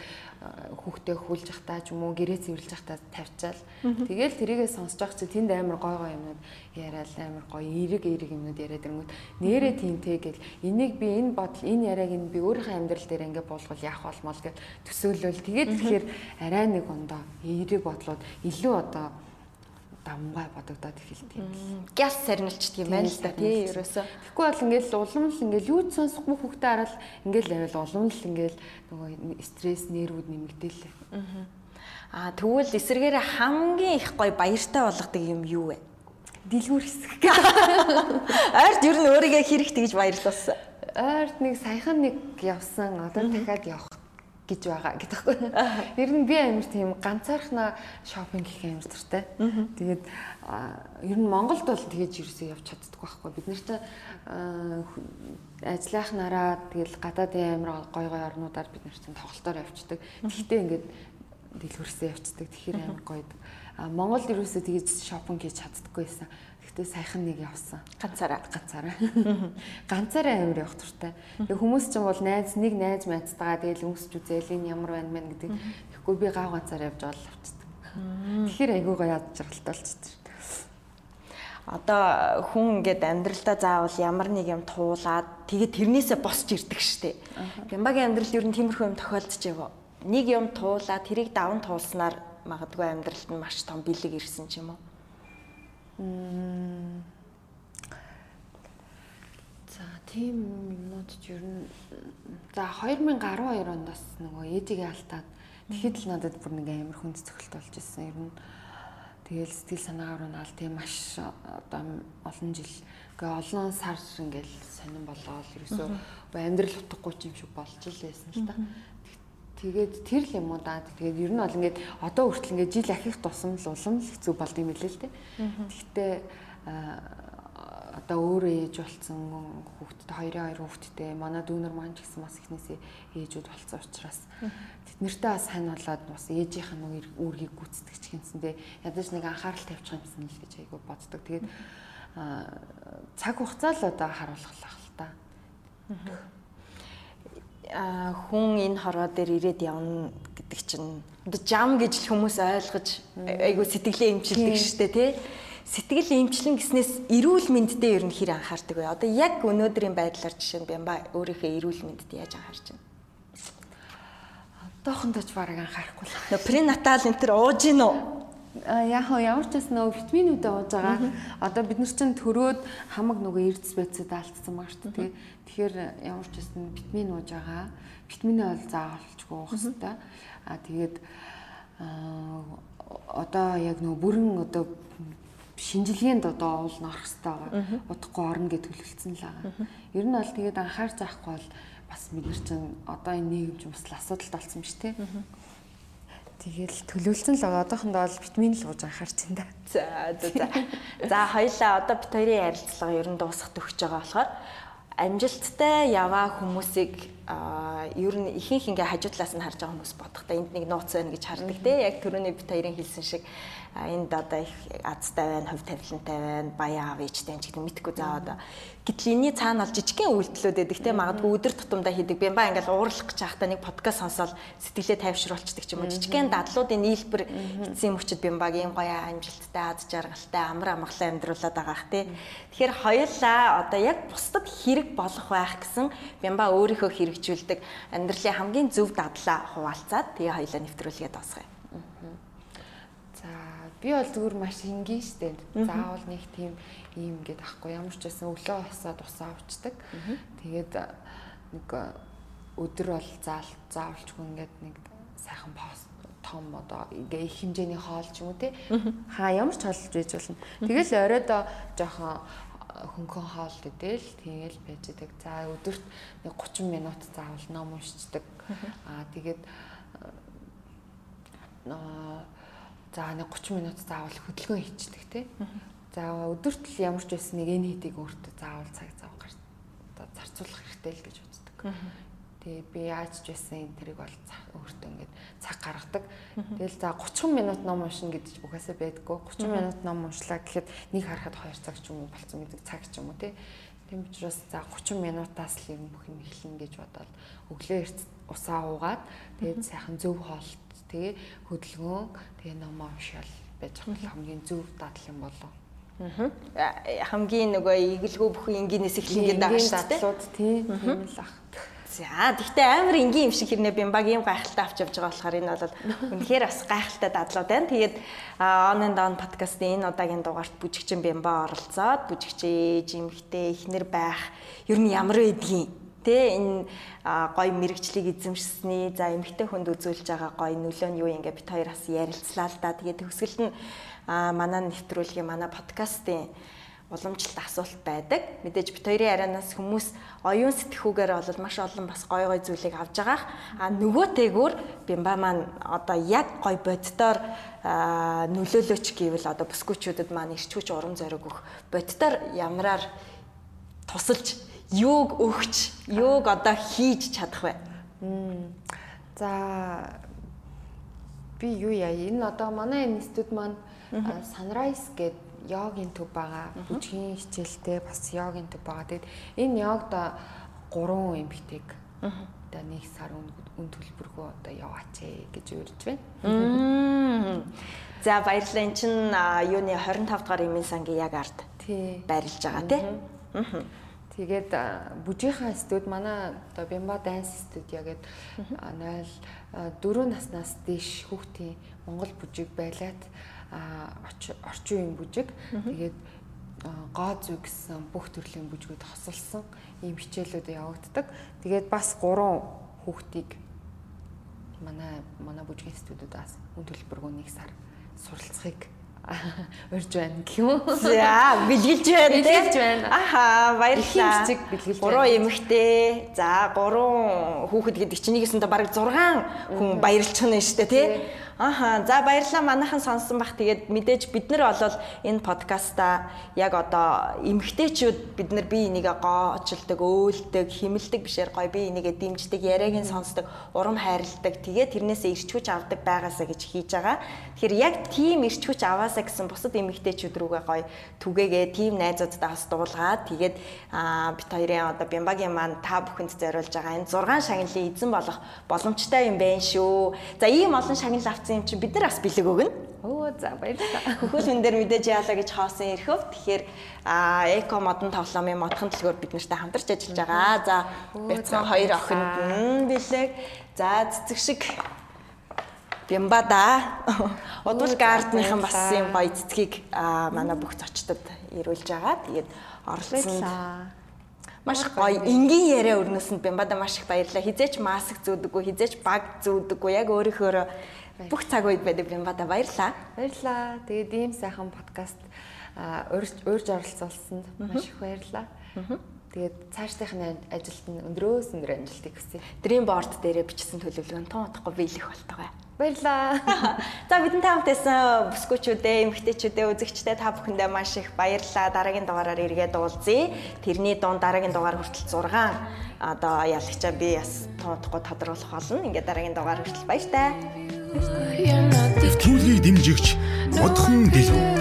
хүүхдээ хүлж явахтаа ч юм уу гэрээ цэвэрлж явахтаа тавьчаал. Тэгэл тэрийгээ сонсож байгаа чи тэнд амар гоё гоё юмнууд яриад амар гоё эерэг эерэг юмнууд яриад ирэнгүүт нэрээ тимтэй гэл энийг би энэ бодол энэ яриаг нь би өөрийнхөө амьдрал дээр ингээ болгол яах болмол гэж төсөөлөл. Тэгээд тэгэхээр арай нэг ондоо эерэг бодлоод илүү одоо давмгай бодогдоод эхэлдэг юм л. Гяс сарнилчдаг юм байна л да тий ерөөсөө. Тэгэхгүй бол ингээл улам л ингээл юу ч сонсохгүй хүүхдээ хараад ингээл авал улам л ингээл нөгөө стресс нервүүд нэмэгдээлээ. Аа тэгвэл эсэргээр хамгийн их гоё баяртай болгодог юм юу вэ? Дэлгүүр хэсэг. Ойрт ер нь өөрийгөө хэрэг тэгж баярлуулсан. Ойрт нэг саяхан нэг явсан одоо дахиад явах гэж байгаа гэдэгхгүй. Ер нь би амар тийм ганцаархнаа шопинг хийх амар дуртай. Тэгээд ер нь Монголд бол тэгэж ерөөсөө явж чаддаггүй байхгүй. Бид чинь ажиллахнараа тэгэл гадаадын амар гой гой орнуудаар бид нэр чинь тоглолтоор явцдаг. Тэгтээ ингээд дэлгүүрсээ явцдаг. Тэгэхээр амар гоё. Монголд ерөөсөө тэгэж шопинг хийж чаддаггүй байсан. Гэтэ сайхан нэг явсан. Ганцаараа. Ганцаараа. Ганцаараа амир явах туртай. Тэг хүмүүс ч юм бол найз нэг найз мэдтайгаа тэгэл өмсч үзээл энэ ямар байна мэн гэдэг. Тэгэхгүй би гав ганцаар явж олж авчдаг. Тэгэхээр айгүй гоё яд жаргалтай болчихсон. Одоо хүн ингээд амьдралдаа заавал ямар нэг юм туулаад тэгээд тэрнээсээ босч ирдэг штеп. Гямбагийн амьдрал ер нь тиймэрхүү юм тохиолдож яваа. Нэг юм туулаад тэрийг даван туулснаар магадгүй амьдралд нь маш том бэлэг ирсэн ч юм уу. За тийм юмнууд ч ер нь за 2012 онд бас нөгөө ээжигээ алдаад тэгэхэд л надад бүр нэг амар хүнд цохилт болж ирсэн. Ер нь тэгэл сэтгэл санаагаар нь аль тийм маш одоо олон жил гээ олон сар ингээл сонирн болоод ерөөсөө амьдрал утгагүй юм шиг болж л байсан л та. Тэгээд тэр л юм уу да. Тэгээд ер нь бол ингээд одоо хүртэл ингээд жил ахих тусам л улам л хэцүү болд юм хэлээ л те. Гэхдээ одоо өөрөө ээж болсон хүүхдтэй хоёрын хоёр хүүхдтэй манай дүүнер маань ч гэсэн бас ихнээсээ ээжүүд болсон учраас тэд нэртээ бас сайн болоод бас ээжийнх нь үүргийг гүйцэтгэж гинсэндээ ядаж нэг анхаарал тавьчих юмсан л гэж айгу боддог. Тэгээд цаг хугацаа л одоо харуулах л та хүн энэ хороо дээр ирээд явна гэдэг чинь жам гэж хүмүүс ойлгож айгу сэтгэлээ имчилдэг штэ тий сэтгэл имчлэн гэснээс эрүүл мэндэд ер нь хэр анхаардаг вэ? Одоо яг өнөөдрийн байдлаар жишээ нь бямба өөрийнхөө эрүүл мэндэд яаж анхаарч байна? Одоохондоо ч бараг анхаарахгүй л. Нөө пренатал энэ төр ууж гин үү? яг хөө ямар ч бас нөгөө витаминуудаа ууж байгаа. Одоо бид нар чинь төрөөд хамаг нөгөө эрдэс байцад алдсан байгаа шүү дээ. Тэгэхээр ямар ч бас витамин ууж байгаа. Витаминээ бол заавалчгүй уух хэрэгтэй. Аа тэгээд одоо яг нөгөө бүрэн одоо шинжилгээнд одоо уул норох хэрэгтэй байгаа. Удахгүй орно гэж төлөвлөсөн л байгаа. Ер нь бол тэгээд анхаар заахгүй бол бас нар чинь одоо энэ нийгэм чинь бас асуудалд болсон биз дээ. Тэгэл төлөвлөсөн л байгаа. Одоохондоо бол витамин л ууж анхаарч байна да. За за. За хоёлаа одоо бит хоёрын ярилцлага ер нь дуусах төгсөж байгаа болохоор амжилттай яваа хүмүүсийг ер нь ихэнх ингээ хажуу талаас нь харж байгаа хүмүүс бодохдоо энд нэг нууц байна гэж хардаг те. Яг түрүүний бит хоёрын хэлсэн шиг энд одоо их азтай байна, хувь тавилантай байна, баян аав ээжтэй ч гэдэг мэдхгүй заа одоо. Гэтэл энэний цаана бол жижигхэн үйлдэлүүд байдаг тийм магадгүй өдөр тутамдаа хийдэг. Би ба ингээл уурлах гэж байхдаа нэг подкаст сонсоод сэтгэлээ тайвшруулцдаг ч юм уу. Жижигхэн дадлуудын нийлбэр эцсийн мөчөд би баг ийм гоё амжилттай, аз жаргалтай, амар амгалан амьдруулад байгаах тийм. Тэгэхээр хоёулаа одоо яг бусдад хэрэг болох байх гэсэн би ба өөрийнхөө хэрэгжүүлдэг амьдралын хамгийн зөв дадлаа хуваалцаад тэгээ хоёулаа нэвтрүүлгээд дуусгая. Би бол зүгээр маш энгийн штэ. Заавал нэг тийм ийм гээд ахгүй ямар ч байсан өглөө хасаад усаа авчдаг. Тэгээд нэг өдөр бол заал заавалчгүй ингээд нэг сайхан пост том одоо ингээ их хэмжээний хоол ч юм уу те хаа ямар ч хоолж байж болно. Тэгэл оройдоо жоохон хөнгөн хоолд идэл тэгээл байж идэг. За өдөрт нэг 30 минут заавал ном уншдаг. Аа тэгээд аа за нэг 30 минут заавал хөдөлгөөн хийчихдэг тий. За өдөрт л ямар ч байсан нэг энэ хэдийг өөртөө заавал цаг зав гарч зарцуулах хэрэгтэй л гэж үздэг. Тэгээ би яаж ч байсан энэ тэрийг бол өөртөө ингээд цаг гаргадаг. Тэгэл за 30 минут ном уншина гэдэг угаасаа байдаггүй. 30 минут ном уншлаа гэхэд нэг харахад 2 цаг ч юм уу болцсон гэдэг цаг ч юм уу тий. Тийм учраас за 30 минутаас л юм бүх юм эхлэнэ гэж бодоод өглөө эрт усаа уугаад тэгээд сайхан зөв хоолт тэгээ хөдөлгөөн тэгээ ном уншаал байж байгаа хамгийн зөв дадал юм болов. Аа хамгийн нөгөө игэлгүй бүхэн энгийнээс эхлэн гэдэг байгаа шүү дээ. Тийм л ах. За тэгтээ амар энгийн юм шиг хэрнээ бимбаг ийм гайхалтай авч явж байгаа болохоор энэ бол үнэхээр бас гайхалтай дадлууд байна. Тэгээд on and on подкастын энэ удаагийн дугаарт бүжигчин бимба оролцоод бүжигчээж, эмхтэй, ихнэр байх ер нь ямар байдгийг тэ энэ гоё мэрэгчлийг эзэмшсэний за эмгтэй хүнд үзүүлж байгаа гоё нөлөө нь юу ингээ бит хоёр бас ярилцлаа л да. Тэгээд төгсгөл нь манай нэвтрүүлгийн манай подкастын уламжлалт асуулт байдаг. Мэдээж бит хоёрын арианаас хүмүүс оюун сэтгхүүгээр бол маш олон бас гой гой зүйлийг авж байгаах. А нөгөөтэйгүр бимба маань одоо яг гой боддоор нөлөөлөөч гэвэл одоо бүсгүүчүүдэд маань ирчүүч урам зориг өгөх боддоор ямраар тусалж юуг өгч юуг одоо хийж чадах вэ? За би юу яа энэ одоо манай институт маань Sunrise гэдэг йогийн төв байгаа. Бүжгийн хичээлтэй бас йогийн төв байгаа. Тэгэд энэ йогд гурван эмэгтэйг одоо нэг сар үн төлбөргөө одоо яваач ээ гэж урьж байна. За баярлалаа. Энд чинь юуны 25 дахь эмийн сангийн яг ард байрлаж байгаа тий. Тэгээд бүжийнхаа студ манай одоо Бямба данс студио гэдэг 0 4 наснаас дээш хүүхдийн Монгол бүжиг байлаад орчин үеийн бүжиг. Тэгээд гоо зүг гэсэн бүх төрлийн бүжгүүд хосолсон ийм хичээлүүд явагддаг. Тэгээд бас гурван хүүхдийг манай манай бүжгийн студиудаас үн төлбөргөө нэг сар суралцахыг урьж байна гэх юм. За, бэлгэлж байна. Бэлгэлж байна. Аха, баярлалаа. Хэмжиг бэлгэлж. Гурван эмэгтэй. За, гурван хүүхэд гэдэг чинь нэгсэндээ бараг 6 хүн баярлчих нь шүү дээ тий. Аха за баярлалаа манайхан сонсон бах тэгээд мэдээж бид нар бол энэ подкаста яг одоо эмгтээчүүд бид нар бие энийгээ гоочилдаг, өөлдөг, химэлдэг бишээр гоё бие энийгээ дэмждэг, яриаг нь сонсдог, урам хайрладаг. Тэгээд тэрнээсээ ирч хүч авдаг байгаасаа гэж хийж байгаа. Тэгэхээр яг тийм ирч хүч аваасаа гэсэн бусад эмгтээчүүд рүүгээ гоё түгээгээ тийм найзуудтай бас дуулгаад тэгээд бит хоёрын одоо Бямбагийн маань та бүхэнд зориулж байгаа энэ 6 шагналын эзэн болох боломжтой юм байна шүү. За ийм олон шагнал авц авсан юм чи бид нар бас бэлэг өгнө. Оо за баярлалаа. Хөхөл хүн дээр мэдээж яалаа гэж хоосон эрхөв. Тэгэхээр а эко модон тоглоомын модхон төлгөөр бид нартай хамтарч ажиллаж байгаа. За бяцхан хоёр охинд нь бэлэг. За цэцэг шиг Бямбада удвал гардныхан бас юм гоё цэцгийг манай бүх зочдод ирүүлж байгаа. Тэгээд оролцсон маш гоё энгийн яриа өрнөс нь Бямбада маш их баярлаа. Хизээч маск зүүдэггүй, хизээч баг зүүдэггүй. Яг өөрийнхөө бүх цаг үед байдаг юм ба да баярлаа. Баярлаа. Тэгээд ийм сайхан подкаст урьж оролцуулсанд маш их баярлаа. Тэгээд цаашдынхны ажилд нь өндрөөс өндөр амжилтыг хүсье. Dream board дээрээ бичсэн төлөвлөгөө нь тун утгагүй биелэх болтойгоо. Баярлаа. За бидний таамтайсан бүсгүүчүүдээ, эмгтээчүүдээ, үзэгчдээ та бүхэндээ маш их баярлалаа. Дараагийн дугаараар эргээд уулзъя. Тэрний дунд дараагийн дугаар хүртэл 6 одоо ялагчаа би бас тоодохгүй тодруулах болно. Ингээд дараагийн дугаар хүртэл баяртай. Нэвтрүүлгийг дэмжигч модхон дэлгүүр.